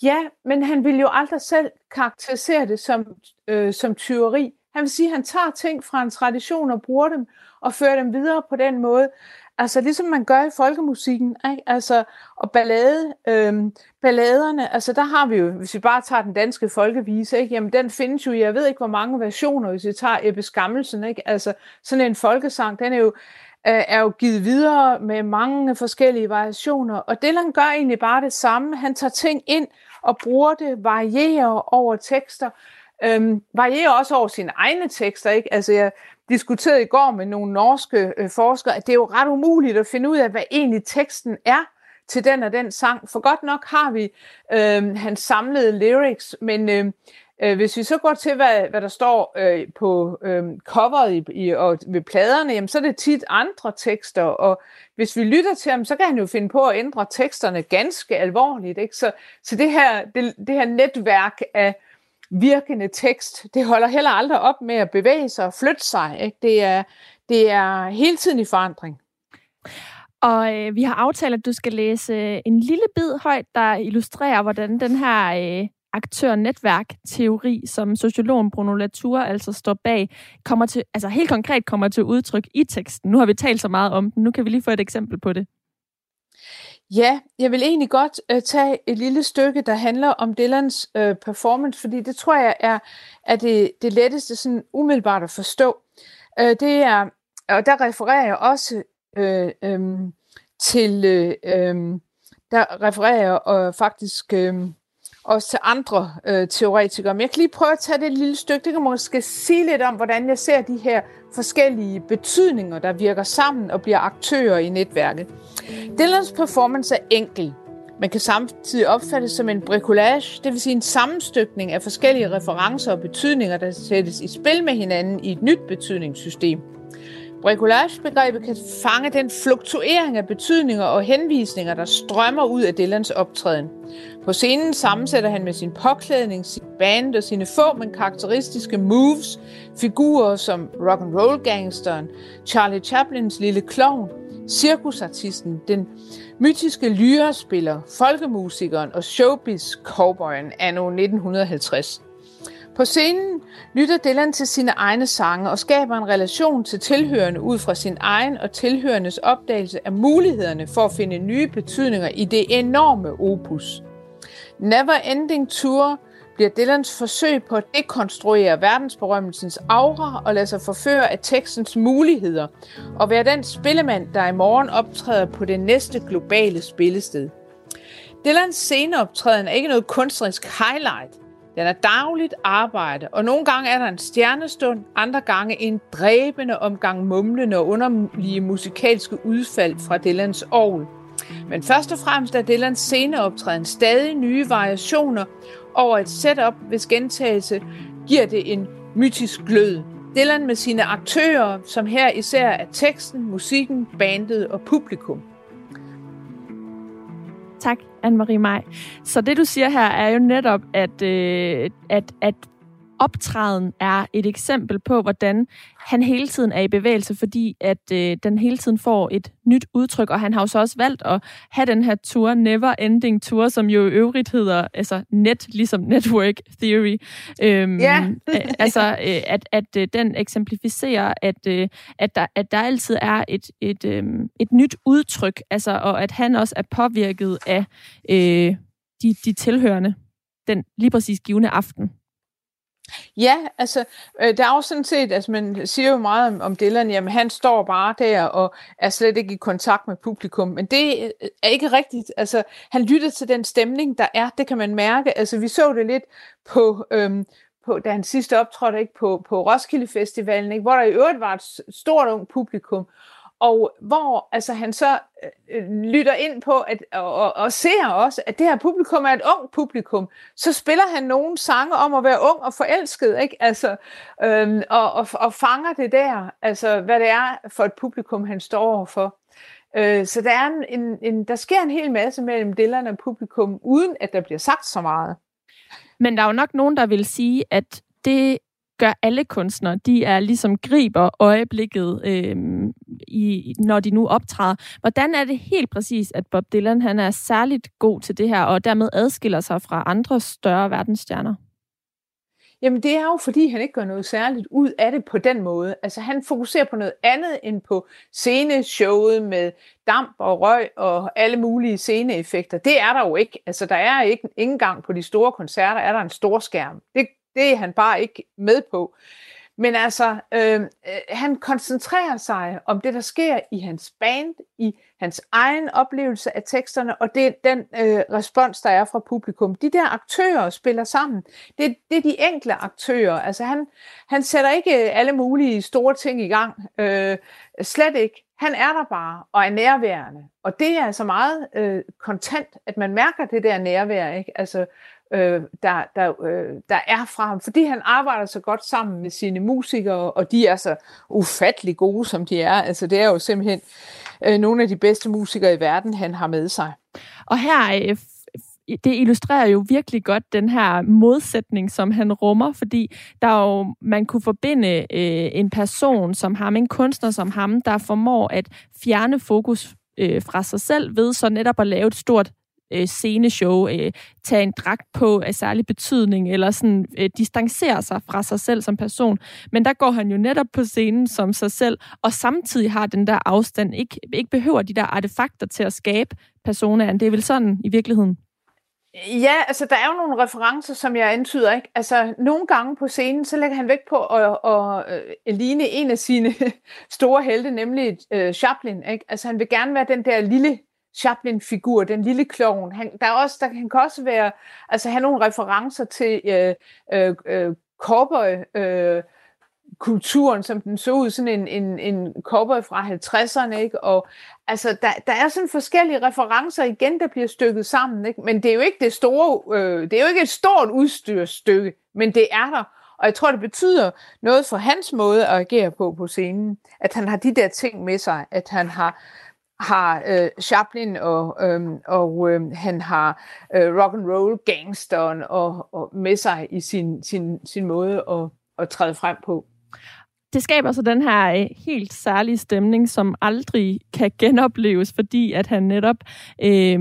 Ja, men han ville jo aldrig selv karakterisere det som, øh, som tyveri. Han vil sige, at han tager ting fra en tradition og bruger dem og fører dem videre på den måde. Altså ligesom man gør i folkemusikken, ikke? Altså, og ballade, øhm, balladerne, altså der har vi jo, hvis vi bare tager den danske folkevise, ikke? jamen den findes jo, jeg ved ikke hvor mange versioner, hvis vi tager Ebbe Skammelsen, ikke? altså sådan en folkesang, den er jo, øh, er jo givet videre med mange forskellige variationer, og Dylan gør egentlig bare det samme, han tager ting ind og bruger det, varierer over tekster, øhm, varierer også over sine egne tekster. Ikke? Altså jeg diskuterede i går med nogle norske øh, forskere, at det er jo ret umuligt at finde ud af, hvad egentlig teksten er til den og den sang. For godt nok har vi øh, hans samlede lyrics, men øh, øh, hvis vi så går til, hvad, hvad der står øh, på øh, coveret i, i, og ved pladerne, jamen, så er det tit andre tekster, og hvis vi lytter til ham, så kan han jo finde på at ændre teksterne ganske alvorligt. Ikke? Så, så det, her, det, det her netværk af virkende tekst. Det holder heller aldrig op med at bevæge sig og flytte sig. Ikke? Det, er, det er hele tiden i forandring. Og øh, vi har aftalt, at du skal læse øh, en lille bid højt, der illustrerer, hvordan den her øh, aktør-netværk-teori, som sociologen Bruno Latour altså står bag, kommer til, altså helt konkret kommer til udtryk i teksten. Nu har vi talt så meget om den, nu kan vi lige få et eksempel på det. Ja, jeg vil egentlig godt øh, tage et lille stykke, der handler om Dylans øh, performance, fordi det tror jeg er, er det, det letteste sådan umiddelbart at forstå. Øh, det er, og der refererer jeg også øh, øh, til, øh, øhm, der refererer jeg øh, faktisk øh, også til andre øh, teoretikere. Men jeg kan lige prøve at tage det lille stykke. Det kan måske sige lidt om, hvordan jeg ser de her forskellige betydninger, der virker sammen og bliver aktører i netværket. Dillons performance er enkel. Man kan samtidig opfattes som en bricolage, det vil sige en sammenstykning af forskellige referencer og betydninger, der sættes i spil med hinanden i et nyt betydningssystem. Bricolage-begrebet kan fange den fluktuering af betydninger og henvisninger, der strømmer ud af Dylans optræden. På scenen sammensætter han med sin påklædning, sin band og sine få, men karakteristiske moves, figurer som rock and roll gangsteren, Charlie Chaplins lille klovn, cirkusartisten, den mytiske lyrespiller, folkemusikeren og showbiz-cowboyen anno 1950. På scenen lytter Dylan til sine egne sange og skaber en relation til tilhørende ud fra sin egen og tilhørendes opdagelse af mulighederne for at finde nye betydninger i det enorme opus. Never Ending Tour bliver Dylans forsøg på at dekonstruere verdensberømmelsens aura og lade sig forføre af tekstens muligheder og være den spillemand, der i morgen optræder på det næste globale spillested. Dylans sceneoptræden er ikke noget kunstnerisk highlight. Den er dagligt arbejde, og nogle gange er der en stjernestund, andre gange en dræbende omgang mumlende og underlige musikalske udfald fra Dylans orgel. Men først og fremmest er Dylans sceneoptræden stadig nye variationer over et setup, hvis gentagelse giver det en mytisk glød. Dylan med sine aktører, som her især er teksten, musikken, bandet og publikum. Tak, Anne-Marie Maj. Så det, du siger her, er jo netop, at, øh, at, at optræden er et eksempel på, hvordan han hele tiden er i bevægelse, fordi at øh, den hele tiden får et nyt udtryk, og han har jo så også valgt at have den her tour, Never Ending Tour, som jo i øvrigt hedder altså net, ligesom Network Theory. Øhm, ja. altså, øh, at, at øh, den eksemplificerer, at, øh, at, der, at der altid er et, et, øh, et nyt udtryk, altså, og at han også er påvirket af øh, de, de tilhørende den lige præcis givende aften. Ja, altså, øh, der er jo sådan set, altså man siger jo meget om, om Dylan, jamen han står bare der og er slet ikke i kontakt med publikum, men det øh, er ikke rigtigt. Altså, han lytter til den stemning, der er, det kan man mærke. Altså, vi så det lidt på, øhm, på da han sidste optrådte ikke, på, på Roskilde Festivalen, ikke, hvor der i øvrigt var et stort ung publikum, og hvor altså, han så øh, lytter ind på at, og, og, og ser også, at det her publikum er et ung publikum, så spiller han nogle sange om at være ung og forelsket, ikke? Altså, øhm, og, og, og fanger det der, altså hvad det er for et publikum, han står overfor. Øh, så der, er en, en, en, der sker en hel masse mellem Dylan og publikum, uden at der bliver sagt så meget. Men der er jo nok nogen, der vil sige, at det gør alle kunstnere. De er ligesom griber øjeblikket, øh, i, når de nu optræder. Hvordan er det helt præcis, at Bob Dylan han er særligt god til det her, og dermed adskiller sig fra andre større verdensstjerner? Jamen det er jo fordi, han ikke gør noget særligt ud af det på den måde. Altså han fokuserer på noget andet end på sceneshowet med damp og røg og alle mulige sceneeffekter. Det er der jo ikke. Altså der er ikke, ikke engang på de store koncerter, er der en stor skærm. Det, det er han bare ikke med på. Men altså, øh, øh, han koncentrerer sig om det, der sker i hans band, i hans egen oplevelse af teksterne, og det er den øh, respons, der er fra publikum. De der aktører spiller sammen. Det, det er de enkle aktører. Altså, han, han sætter ikke øh, alle mulige store ting i gang. Øh, slet ikke. Han er der bare og er nærværende. Og det er altså meget øh, kontant, at man mærker det der nærvær. Ikke? Altså, øh, der, der, øh, der er fra ham, fordi han arbejder så godt sammen med sine musikere, og de er så ufattelig gode, som de er. Altså, det er jo simpelthen øh, nogle af de bedste musikere i verden, han har med sig. Og her øh, det illustrerer jo virkelig godt den her modsætning, som han rummer, fordi der jo, man kunne forbinde øh, en person som ham, en kunstner som ham, der formår at fjerne fokus øh, fra sig selv ved så netop at lave et stort øh, sceneshow, øh, tage en dragt på af særlig betydning, eller sådan øh, distancere sig fra sig selv som person. Men der går han jo netop på scenen som sig selv, og samtidig har den der afstand, ikke, ikke behøver de der artefakter til at skabe personaen. Det er vel sådan i virkeligheden? Ja, altså der er jo nogle referencer, som jeg antyder, ikke? Altså nogle gange på scenen, så lægger han vægt på at, at, at, ligne en af sine store helte, nemlig uh, Chaplin, ikke? Altså han vil gerne være den der lille Chaplin-figur, den lille klovn. Han, der er også, der, han kan også være, altså have nogle referencer til øh, øh, øh cowboy, øh, kulturen, som den så ud, sådan en, en, en cowboy fra 50'erne, ikke? Og altså, der, der er sådan forskellige referencer igen, der bliver stykket sammen, ikke? Men det er jo ikke det store, øh, det er jo ikke et stort udstyrsstykke, men det er der. Og jeg tror, det betyder noget for hans måde at agere på på scenen, at han har de der ting med sig, at han har har øh, Chaplin og, øh, og øh, han har øh, rock and roll gangsteren og, og med sig i sin, sin, sin måde at, at træde frem på. Det skaber så den her øh, helt særlige stemning, som aldrig kan genopleves, fordi at han netop øh,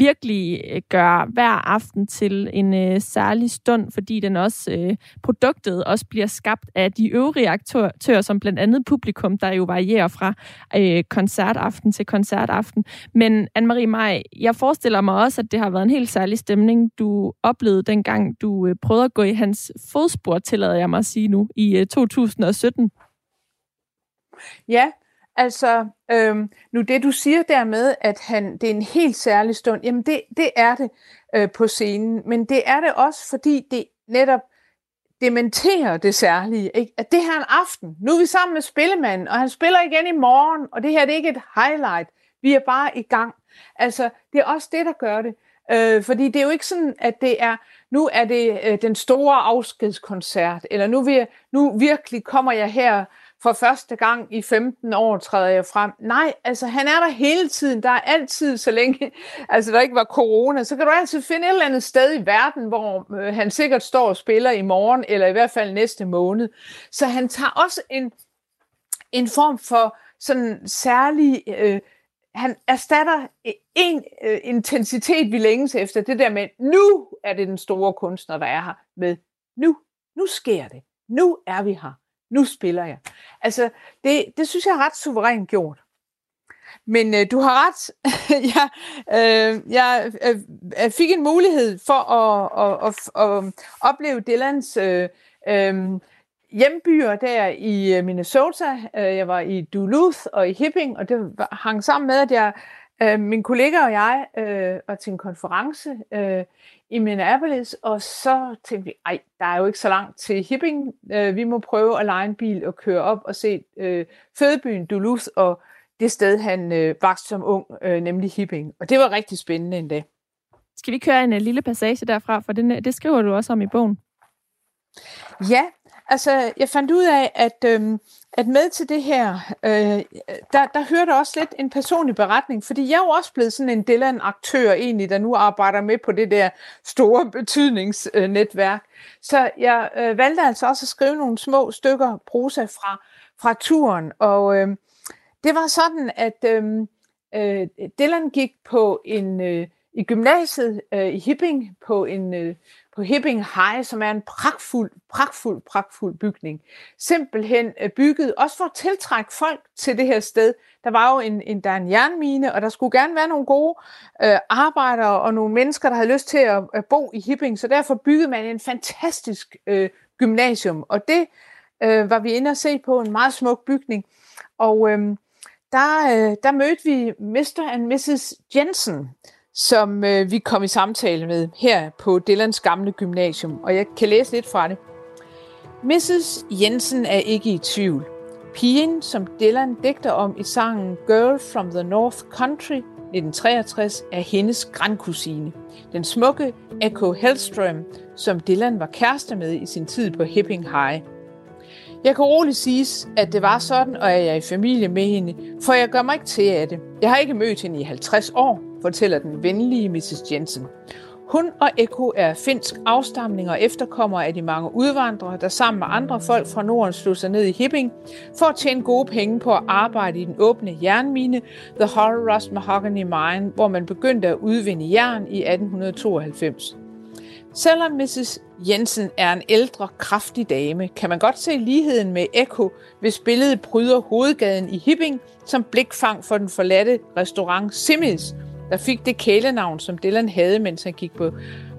virkelig øh, gør hver aften til en øh, særlig stund, fordi den også øh, produktet også bliver skabt af de øvrige aktører, som blandt andet publikum, der jo varierer fra øh, koncertaften til koncertaften. Men Anne-Marie Maj, jeg forestiller mig også, at det har været en helt særlig stemning, du oplevede dengang, du øh, prøvede at gå i hans fodspor, tillader jeg mig at sige nu, i øh, 2017. Ja, Altså, øhm, nu det du siger dermed, at han, det er en helt særlig stund, jamen det, det er det øh, på scenen, men det er det også, fordi det netop dementerer det særlige, ikke? at det her er en aften, nu er vi sammen med spillemanden, og han spiller igen i morgen, og det her det er ikke et highlight, vi er bare i gang. Altså, det er også det, der gør det. Øh, fordi det er jo ikke sådan, at det er, nu er det øh, den store afskedskoncert, eller nu, vil jeg, nu virkelig kommer jeg her for første gang i 15 år træder jeg frem. Nej, altså han er der hele tiden. Der er altid, så længe altså, der ikke var corona, så kan du altid finde et eller andet sted i verden, hvor øh, han sikkert står og spiller i morgen, eller i hvert fald næste måned. Så han tager også en, en form for sådan særlig... Øh, han erstatter øh, en øh, intensitet, vi længes efter. Det der med, nu er det den store kunstner, der er her. Med nu, nu sker det. Nu er vi her nu spiller jeg. Altså, det, det synes jeg er ret suverænt gjort. men øh, du har ret. Øh, jeg, øh, jeg øh, fik en mulighed for at, at, at, at opleve Dylans øh, øh, hjembyer der i øh, Minnesota. Øh, jeg var i Duluth og i Hibbing, og det hang sammen med, at jeg, øh, min kollega og jeg øh, var til en konference øh, i Minneapolis, og så tænkte vi, ej, der er jo ikke så langt til Hibbing. Øh, vi må prøve at lege en bil og køre op og se øh, fødebyen Duluth og det sted, han øh, vokste som ung, øh, nemlig Hibbing. Og det var rigtig spændende endda. Skal vi køre en uh, lille passage derfra, for den, det skriver du også om i bogen. Ja, altså jeg fandt ud af, at, øh, at med til det her, øh, der, der hørte også lidt en personlig beretning, fordi jeg er jo også blevet sådan en Dylan-aktør egentlig, der nu arbejder med på det der store betydningsnetværk. Så jeg øh, valgte altså også at skrive nogle små stykker prosa fra, fra turen, og øh, det var sådan, at øh, øh, Dylan gik på en øh, i gymnasiet øh, i Hipping på en øh, på Hipping High, som er en pragtfuld, pragtfuld, pragtfuld bygning. Simpelthen øh, bygget, også for at tiltrække folk til det her sted. Der var jo en, en, der er en jernmine, og der skulle gerne være nogle gode øh, arbejdere og nogle mennesker, der havde lyst til at, at bo i Hipping, så derfor byggede man en fantastisk øh, gymnasium, og det øh, var vi inde og se på, en meget smuk bygning. Og øh, der, øh, der mødte vi Mr. and Mrs. Jensen, som øh, vi kom i samtale med her på Dillands gamle gymnasium, og jeg kan læse lidt fra det. Mrs. Jensen er ikke i tvivl. Pigen, som Dylan digter om i sangen Girl from the North Country 1963, er hendes grandkusine. Den smukke Echo Hellstrøm, som Dylan var kæreste med i sin tid på Hipping High. Jeg kan roligt sige, at det var sådan, og at jeg er i familie med hende, for jeg gør mig ikke til af det. Jeg har ikke mødt hende i 50 år, fortæller den venlige Mrs. Jensen. Hun og Eko er finsk afstamning og efterkommer af de mange udvandrere, der sammen med andre folk fra Norden slog sig ned i Hibbing for at tjene gode penge på at arbejde i den åbne jernmine, The Horror Rust Mahogany Mine, hvor man begyndte at udvinde jern i 1892. Selvom Mrs. Jensen er en ældre, kraftig dame, kan man godt se ligheden med Eko, hvis billedet pryder hovedgaden i Hibbing som blikfang for den forladte restaurant Simmels, der fik det kælenavn, som Dylan havde, mens han gik på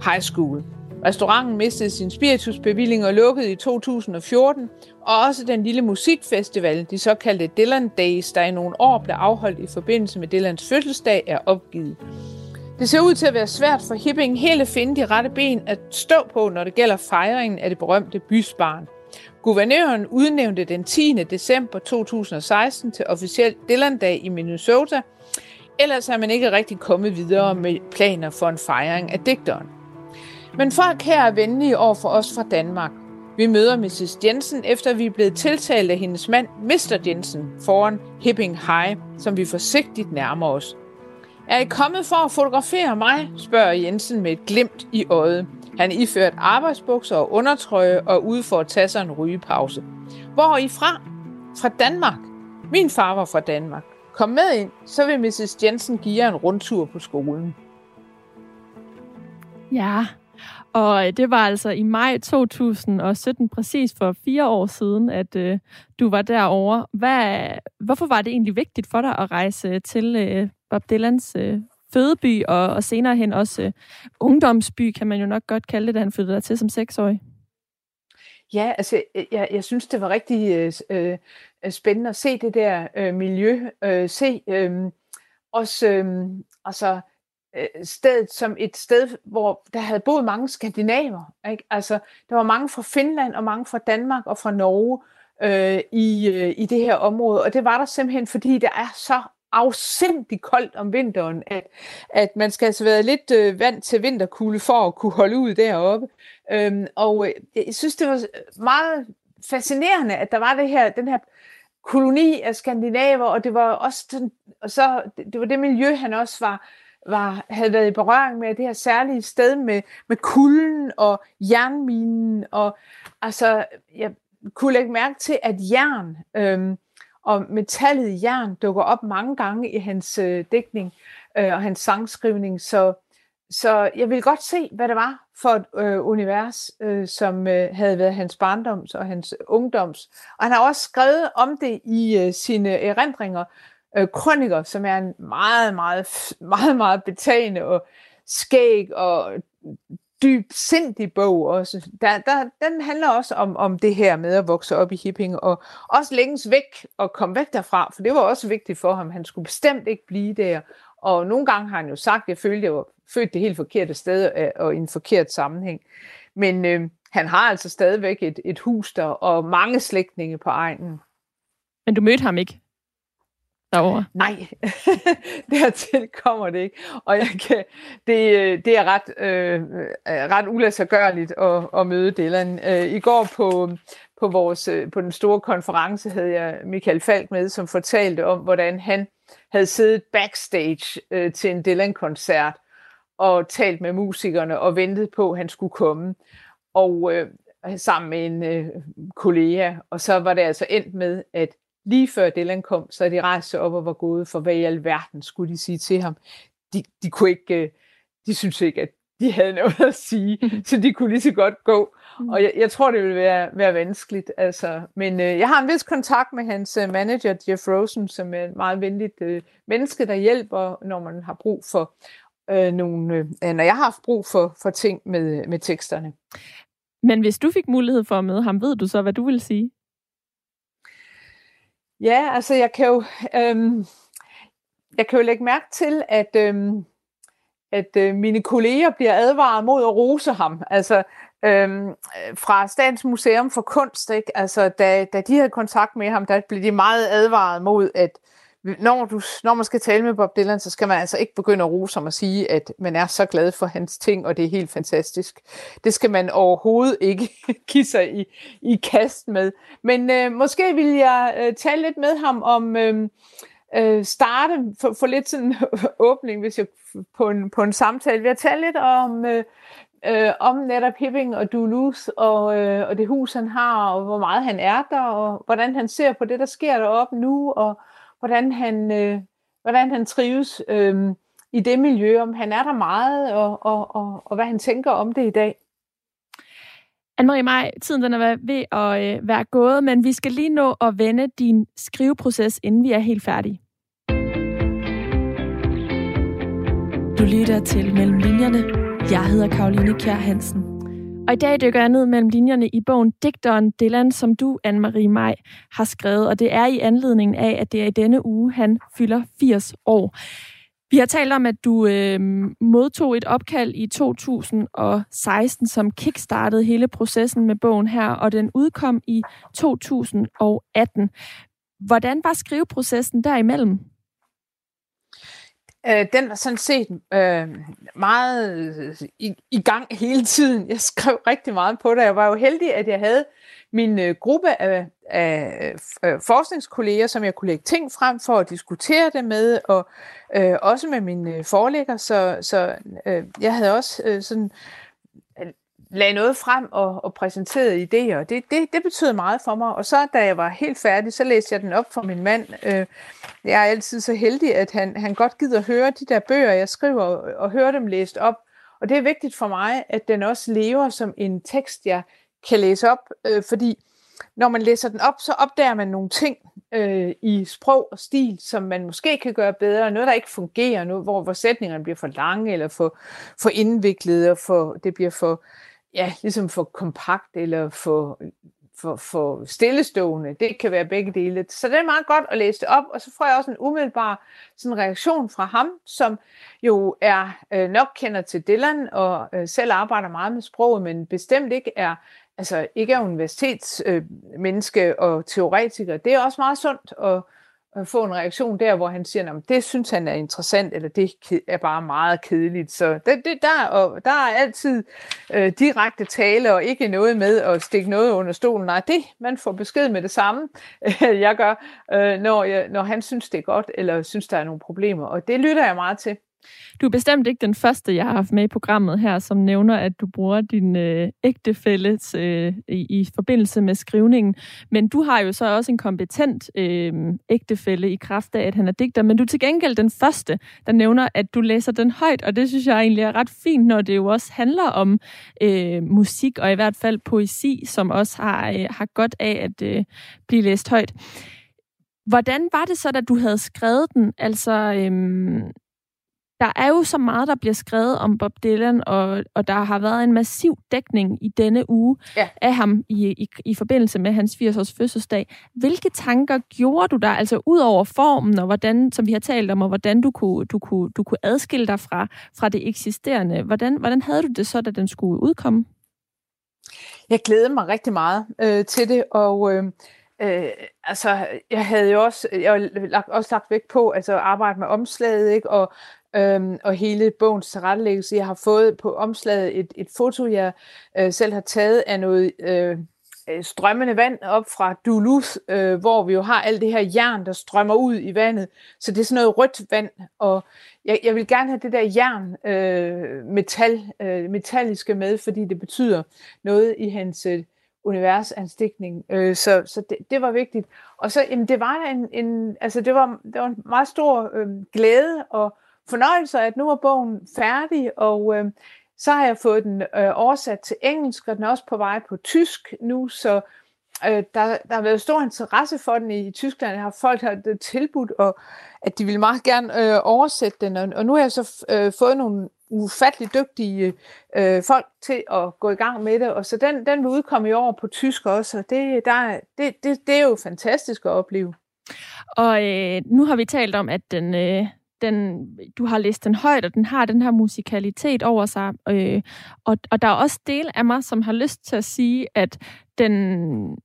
high school. Restauranten mistede sin spiritusbevilling og lukkede i 2014, og også den lille musikfestival, de såkaldte Dylan Days, der i nogle år blev afholdt i forbindelse med Dylans fødselsdag, er opgivet. Det ser ud til at være svært for Hibbing helt at finde de rette ben at stå på, når det gælder fejringen af det berømte bysbarn. Guvernøren udnævnte den 10. december 2016 til officiel Dylan-dag i Minnesota, ellers er man ikke rigtig kommet videre med planer for en fejring af digteren. Men folk her er venlige over for os fra Danmark. Vi møder Mrs. Jensen, efter vi er blevet tiltalt af hendes mand, Mr. Jensen, foran Hipping High, som vi forsigtigt nærmer os. Er I kommet for at fotografere mig? spørger Jensen med et glimt i øjet. Han er iført arbejdsbukser og undertrøje og ude for at tage sig en rygepause. Hvor er I fra? Fra Danmark. Min far var fra Danmark. Kom med ind, så vil Mrs. Jensen give jer en rundtur på skolen. Ja, og øh, det var altså i maj 2017, præcis for fire år siden, at øh, du var derovre. Hvad, hvorfor var det egentlig vigtigt for dig at rejse øh, til øh, Bob Dylans øh, fødeby, og, og senere hen også øh, ungdomsby, kan man jo nok godt kalde det, da han flyttede der til som seksårig? Ja, altså øh, jeg, jeg synes, det var rigtig øh, øh, øh, spændende at se det der øh, miljø, øh, se øh, også øh, altså, øh, stedet som et sted, hvor der havde boet mange skandinaver. Ikke? Altså, der var mange fra Finland og mange fra Danmark og fra Norge øh, i, øh, i det her område, og det var der simpelthen, fordi der er så afsindig koldt om vinteren, at, at man skal altså være lidt øh, vant til vinterkulde for at kunne holde ud deroppe. Øhm, og øh, jeg synes, det var meget fascinerende, at der var det her, den her koloni af skandinaver, og det var også den, og så, det var det miljø, han også var, var, havde været i berøring med, det her særlige sted med, med kulden og jernminen, og altså, jeg kunne lægge mærke til, at jern, øhm, og metallet i jern dukker op mange gange i hans øh, dækning øh, og hans sangskrivning, så, så jeg vil godt se, hvad det var for et øh, univers, øh, som øh, havde været hans barndoms og hans ungdoms. Og han har også skrevet om det i øh, sine erindringer, øh, krøniker, som er en meget, meget, meget, meget betagende og skæg og dyb, sindig bog også. Der, der, den handler også om, om det her med at vokse op i Hipping, og også længes væk og komme væk derfra, for det var også vigtigt for ham. Han skulle bestemt ikke blive der. Og nogle gange har han jo sagt, at jeg følte, at jeg var født det helt forkerte sted øh, og i en forkert sammenhæng. Men øh, han har altså stadigvæk et, et hus der, og mange slægtninge på egnen. Men du mødte ham ikke? Derovre? Nej, dertil kommer det ikke. Og jeg kan, det, det er ret, øh, ret uladsiggørligt at, at møde Dylan. Øh, I går på, på, vores, øh, på den store konference havde jeg Michael Falk med, som fortalte om, hvordan han havde siddet backstage øh, til en Dylan-koncert og talt med musikerne og ventet på, at han skulle komme. Og øh, sammen med en øh, kollega. Og så var det altså endt med, at lige før Dylan kom, så de rejste op og var gået, for hvad i alverden skulle de sige til ham. De, de kunne ikke, øh, de synes ikke, at de havde noget at sige, så de kunne lige så godt gå. Mm. Og jeg, jeg tror, det ville være, være vanskeligt. Altså. Men øh, jeg har en vis kontakt med hans øh, manager, Jeff Rosen, som er et meget venligt øh, menneske, der hjælper, når man har brug for øh, nogle, øh, når jeg har haft brug for, for ting med, med teksterne. Men hvis du fik mulighed for at møde ham, ved du så, hvad du vil sige? Ja, altså jeg kan jo, øhm, jeg kan jo lægge mærke til, at, øhm, at øh, mine kolleger bliver advaret mod at rose ham. Altså øhm, fra Statens Museum for Kunst, ikke? Altså, da, da de havde kontakt med ham, der blev de meget advaret mod, at når, du, når man skal tale med Bob Dylan, så skal man altså ikke begynde at rose ham og sige, at man er så glad for hans ting, og det er helt fantastisk. Det skal man overhovedet ikke give sig i, i kast med. Men øh, måske vil jeg øh, tale lidt med ham om øh, øh, starte, for, for lidt sådan åbning, hvis jeg på en, på en samtale. Vi har talt lidt om... Øh, øh, om netop Hipping og Duluth og, øh, og det hus, han har, og hvor meget han er der, og hvordan han ser på det, der sker deroppe nu, og hvordan han, øh, hvordan han trives øh, i det miljø, om han er der meget, og, og, og, og hvad han tænker om det i dag. Anne-Marie Maj, tiden den er ved at øh, være gået, men vi skal lige nå at vende din skriveproces, inden vi er helt færdige. Du lytter til Mellem Linjerne. Jeg hedder Karoline Kjær Hansen. Og i dag dykker jeg ned mellem linjerne i bogen Digteren Dylan, som du, Anne-Marie Maj, har skrevet. Og det er i anledning af, at det er i denne uge, han fylder 80 år. Vi har talt om, at du øh, modtog et opkald i 2016, som kickstartede hele processen med bogen her, og den udkom i 2018. Hvordan var skriveprocessen derimellem? Øh, den var sådan set øh, meget øh, i, i gang hele tiden. Jeg skrev rigtig meget på det. Jeg var jo heldig, at jeg havde min øh, gruppe af, af øh, forskningskolleger, som jeg kunne lægge ting frem for at diskutere det med, og øh, også med mine øh, forlægger. Så, så øh, jeg havde også øh, sådan lagde noget frem og, og præsenterede idéer. Det, det, det betød meget for mig. Og så da jeg var helt færdig, så læste jeg den op for min mand. Øh, jeg er altid så heldig, at han, han godt gider høre de der bøger, jeg skriver, og, og høre dem læst op. Og det er vigtigt for mig, at den også lever som en tekst, jeg kan læse op, øh, fordi når man læser den op, så opdager man nogle ting øh, i sprog og stil, som man måske kan gøre bedre. Noget, der ikke fungerer, noget, hvor, hvor sætningerne bliver for lange, eller for, for indviklede, og for, det bliver for ja, ligesom for kompakt eller for, for, for stillestående. Det kan være begge dele. Så det er meget godt at læse det op, og så får jeg også en umiddelbar sådan reaktion fra ham, som jo er øh, nok kender til Dylan og øh, selv arbejder meget med sproget, men bestemt ikke er altså ikke er universitetsmenneske øh, og teoretiker. Det er også meget sundt at få en reaktion der, hvor han siger, at det synes han er interessant, eller det er bare meget kedeligt. Så det, det, der, og der er altid øh, direkte tale, og ikke noget med at stikke noget under stolen. Nej, det, man får besked med det samme, jeg gør, øh, når, jeg, når han synes, det er godt, eller synes, der er nogle problemer. Og det lytter jeg meget til. Du er bestemt ikke den første, jeg har haft med i programmet her, som nævner, at du bruger din øh, ægtefælle øh, i, i forbindelse med skrivningen. Men du har jo så også en kompetent øh, ægtefælle i kraft af, at han er digter. Men du er til gengæld den første, der nævner, at du læser den højt. Og det synes jeg egentlig er ret fint, når det jo også handler om øh, musik, og i hvert fald poesi, som også har, øh, har godt af at øh, blive læst højt. Hvordan var det så, da du havde skrevet den? Altså, øhm, der er jo så meget, der bliver skrevet om Bob Dylan, og, og der har været en massiv dækning i denne uge ja. af ham i, i, i forbindelse med hans 80-års fødselsdag. Hvilke tanker gjorde du der, altså ud over formen, og hvordan, som vi har talt om, og hvordan du kunne, du kunne, du kunne adskille dig fra, fra det eksisterende? Hvordan, hvordan havde du det så, da den skulle udkomme? Jeg glædede mig rigtig meget øh, til det, og... Øh, Øh, altså, jeg havde jo også, jeg har også lagt vægt på altså, at arbejde med omslaget, ikke? Og, øhm, og hele bogens tilrettelæggelse. Jeg har fået på omslaget et, et foto, jeg øh, selv har taget af noget øh, øh, strømmende vand op fra Duluth, øh, hvor vi jo har alt det her jern, der strømmer ud i vandet. Så det er sådan noget rødt vand, og jeg, jeg vil gerne have det der jern, øh, metal, øh, metalliske med, fordi det betyder noget i hans øh, universanstikning. Øh, så så det, det var vigtigt. Og så, jamen, det var en, en, altså det var, det var en meget stor øh, glæde og fornøjelse, at nu er bogen færdig, og øh, så har jeg fået den øh, oversat til engelsk, og den er også på vej på tysk nu, så øh, der, der har været stor interesse for den i Tyskland. Jeg har folk har øh, tilbudt, og at de vil meget gerne øh, oversætte den, og, og nu har jeg så øh, fået nogle ufattelig dygtige øh, folk til at gå i gang med det, og så den, den vil udkomme i år på tysk også, og det, der, det, det, det er jo fantastisk at opleve. Og øh, nu har vi talt om, at den, øh, den, du har læst den højt, og den har den her musikalitet over sig. Øh, og, og der er også del af mig, som har lyst til at sige, at den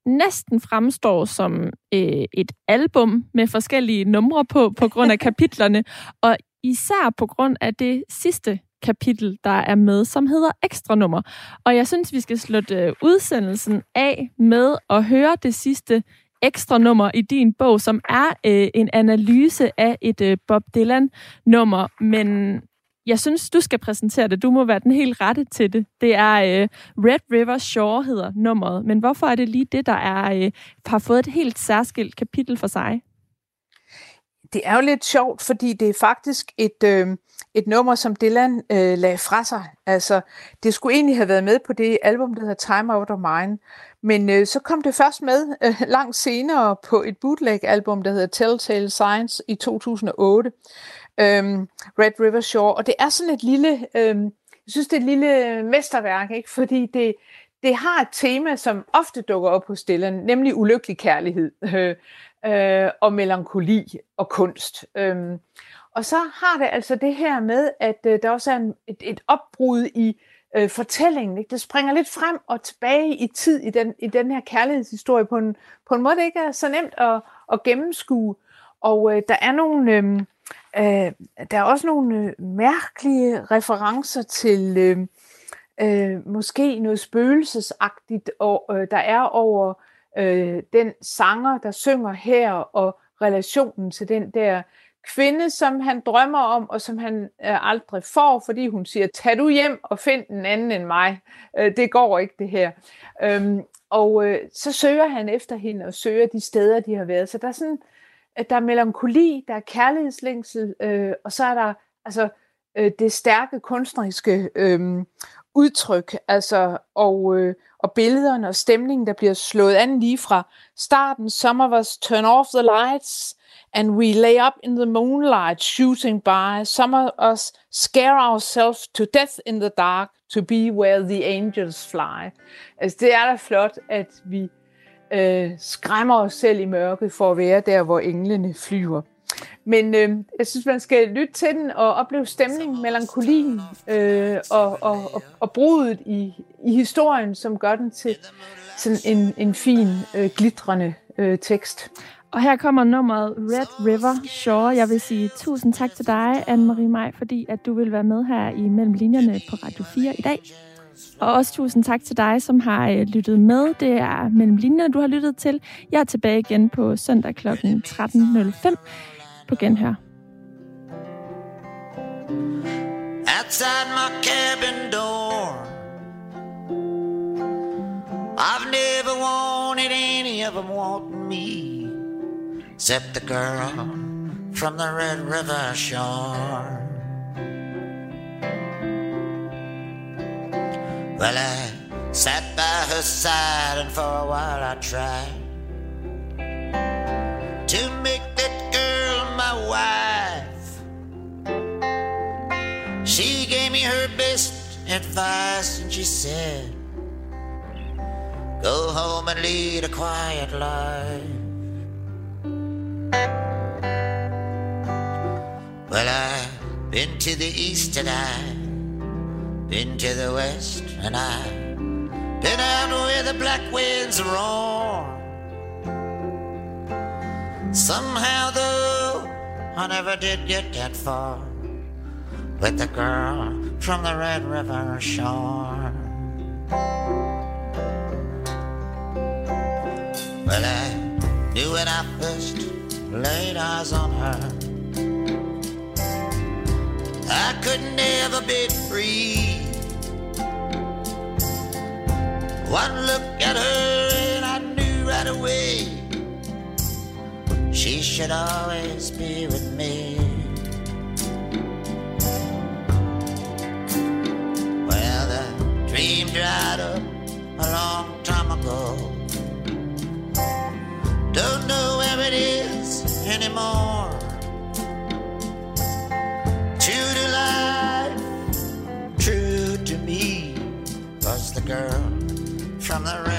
næsten fremstår som øh, et album med forskellige numre på, på grund af kapitlerne, og især på grund af det sidste kapitel, der er med, som hedder ekstra nummer. Og jeg synes, vi skal slutte udsendelsen af med at høre det sidste ekstra nummer i din bog, som er øh, en analyse af et øh, Bob Dylan-nummer, men jeg synes, du skal præsentere det. Du må være den helt rette til det. Det er øh, Red River Shore hedder nummeret, men hvorfor er det lige det, der er, øh, har fået et helt særskilt kapitel for sig? Det er jo lidt sjovt, fordi det er faktisk et, øh, et nummer, som Dylan øh, lagde fra sig. Altså, det skulle egentlig have været med på det album, der hedder Time Out of Mine, men øh, så kom det først med øh, langt senere på et bootleg-album, der hedder Telltale Science i 2008, øh, Red River Shore, og det er sådan et lille, øh, jeg synes det er et lille mesterværk, ikke? fordi det, det har et tema, som ofte dukker op hos Dylan, nemlig ulykkelig kærlighed øh, øh, og melankoli og kunst. Øhm, og så har det altså det her med, at øh, der også er en, et, et opbrud i øh, fortællingen. Ikke? Det springer lidt frem og tilbage i tid i den, i den her kærlighedshistorie på en, på en måde, det ikke er så nemt at, at gennemskue. Og øh, der er nogle... Øh, øh, der er også nogle øh, mærkelige referencer til øh, øh, måske noget spøgelsesagtigt, og, øh, der er over øh, den sanger, der synger her, og relationen til den der kvinde, som han drømmer om, og som han øh, aldrig får, fordi hun siger, tag du hjem og find en anden end mig. Øh, det går ikke det her. Øhm, og øh, så søger han efter hende, og søger de steder, de har været. Så der er sådan, at der er melankoli, der er kærlighedslængsel, øh, og så er der altså øh, det stærke kunstneriske øh, udtryk, altså, og, øh, og billederne og stemningen, der bliver slået an lige fra starten. Some of us turn off the lights, and we lay up in the moonlight shooting by. Some of us scare ourselves to death in the dark to be where the angels fly. Altså, det er da flot, at vi øh, skræmmer os selv i mørket for at være der, hvor englene flyver. Men øh, jeg synes, man skal lytte til den og opleve stemningen, melankolien øh, og, og, og, og brudet i, i historien, som gør den til sådan en, en fin, øh, glitrende øh, tekst. Og her kommer nummeret Red River Shore. Jeg vil sige tusind tak til dig, Anne-Marie Maj, fordi at du vil være med her i Mellem Linjerne på Radio 4 i dag. Og også tusind tak til dig, som har øh, lyttet med. Det er Mellem Linjerne, du har lyttet til. Jeg er tilbage igen på søndag kl. 13.05 på genhør. Outside my cabin door I've never wanted any of them wanting me except the girl from the Red River shore. Well, I sat by her side, and for a while I tried advice and she said, Go home and lead a quiet life. Well, I've been to the east and I've been to the west and I've been out where the black winds roar. Somehow, though, I never did get that far with the girl from the Red River shore. Well, I knew when I first laid eyes on her, I could never be free. One look at her and I knew right away she should always be with me. dried up a long time ago. Don't know where it is anymore. True to life, true to me, was the girl from the rain.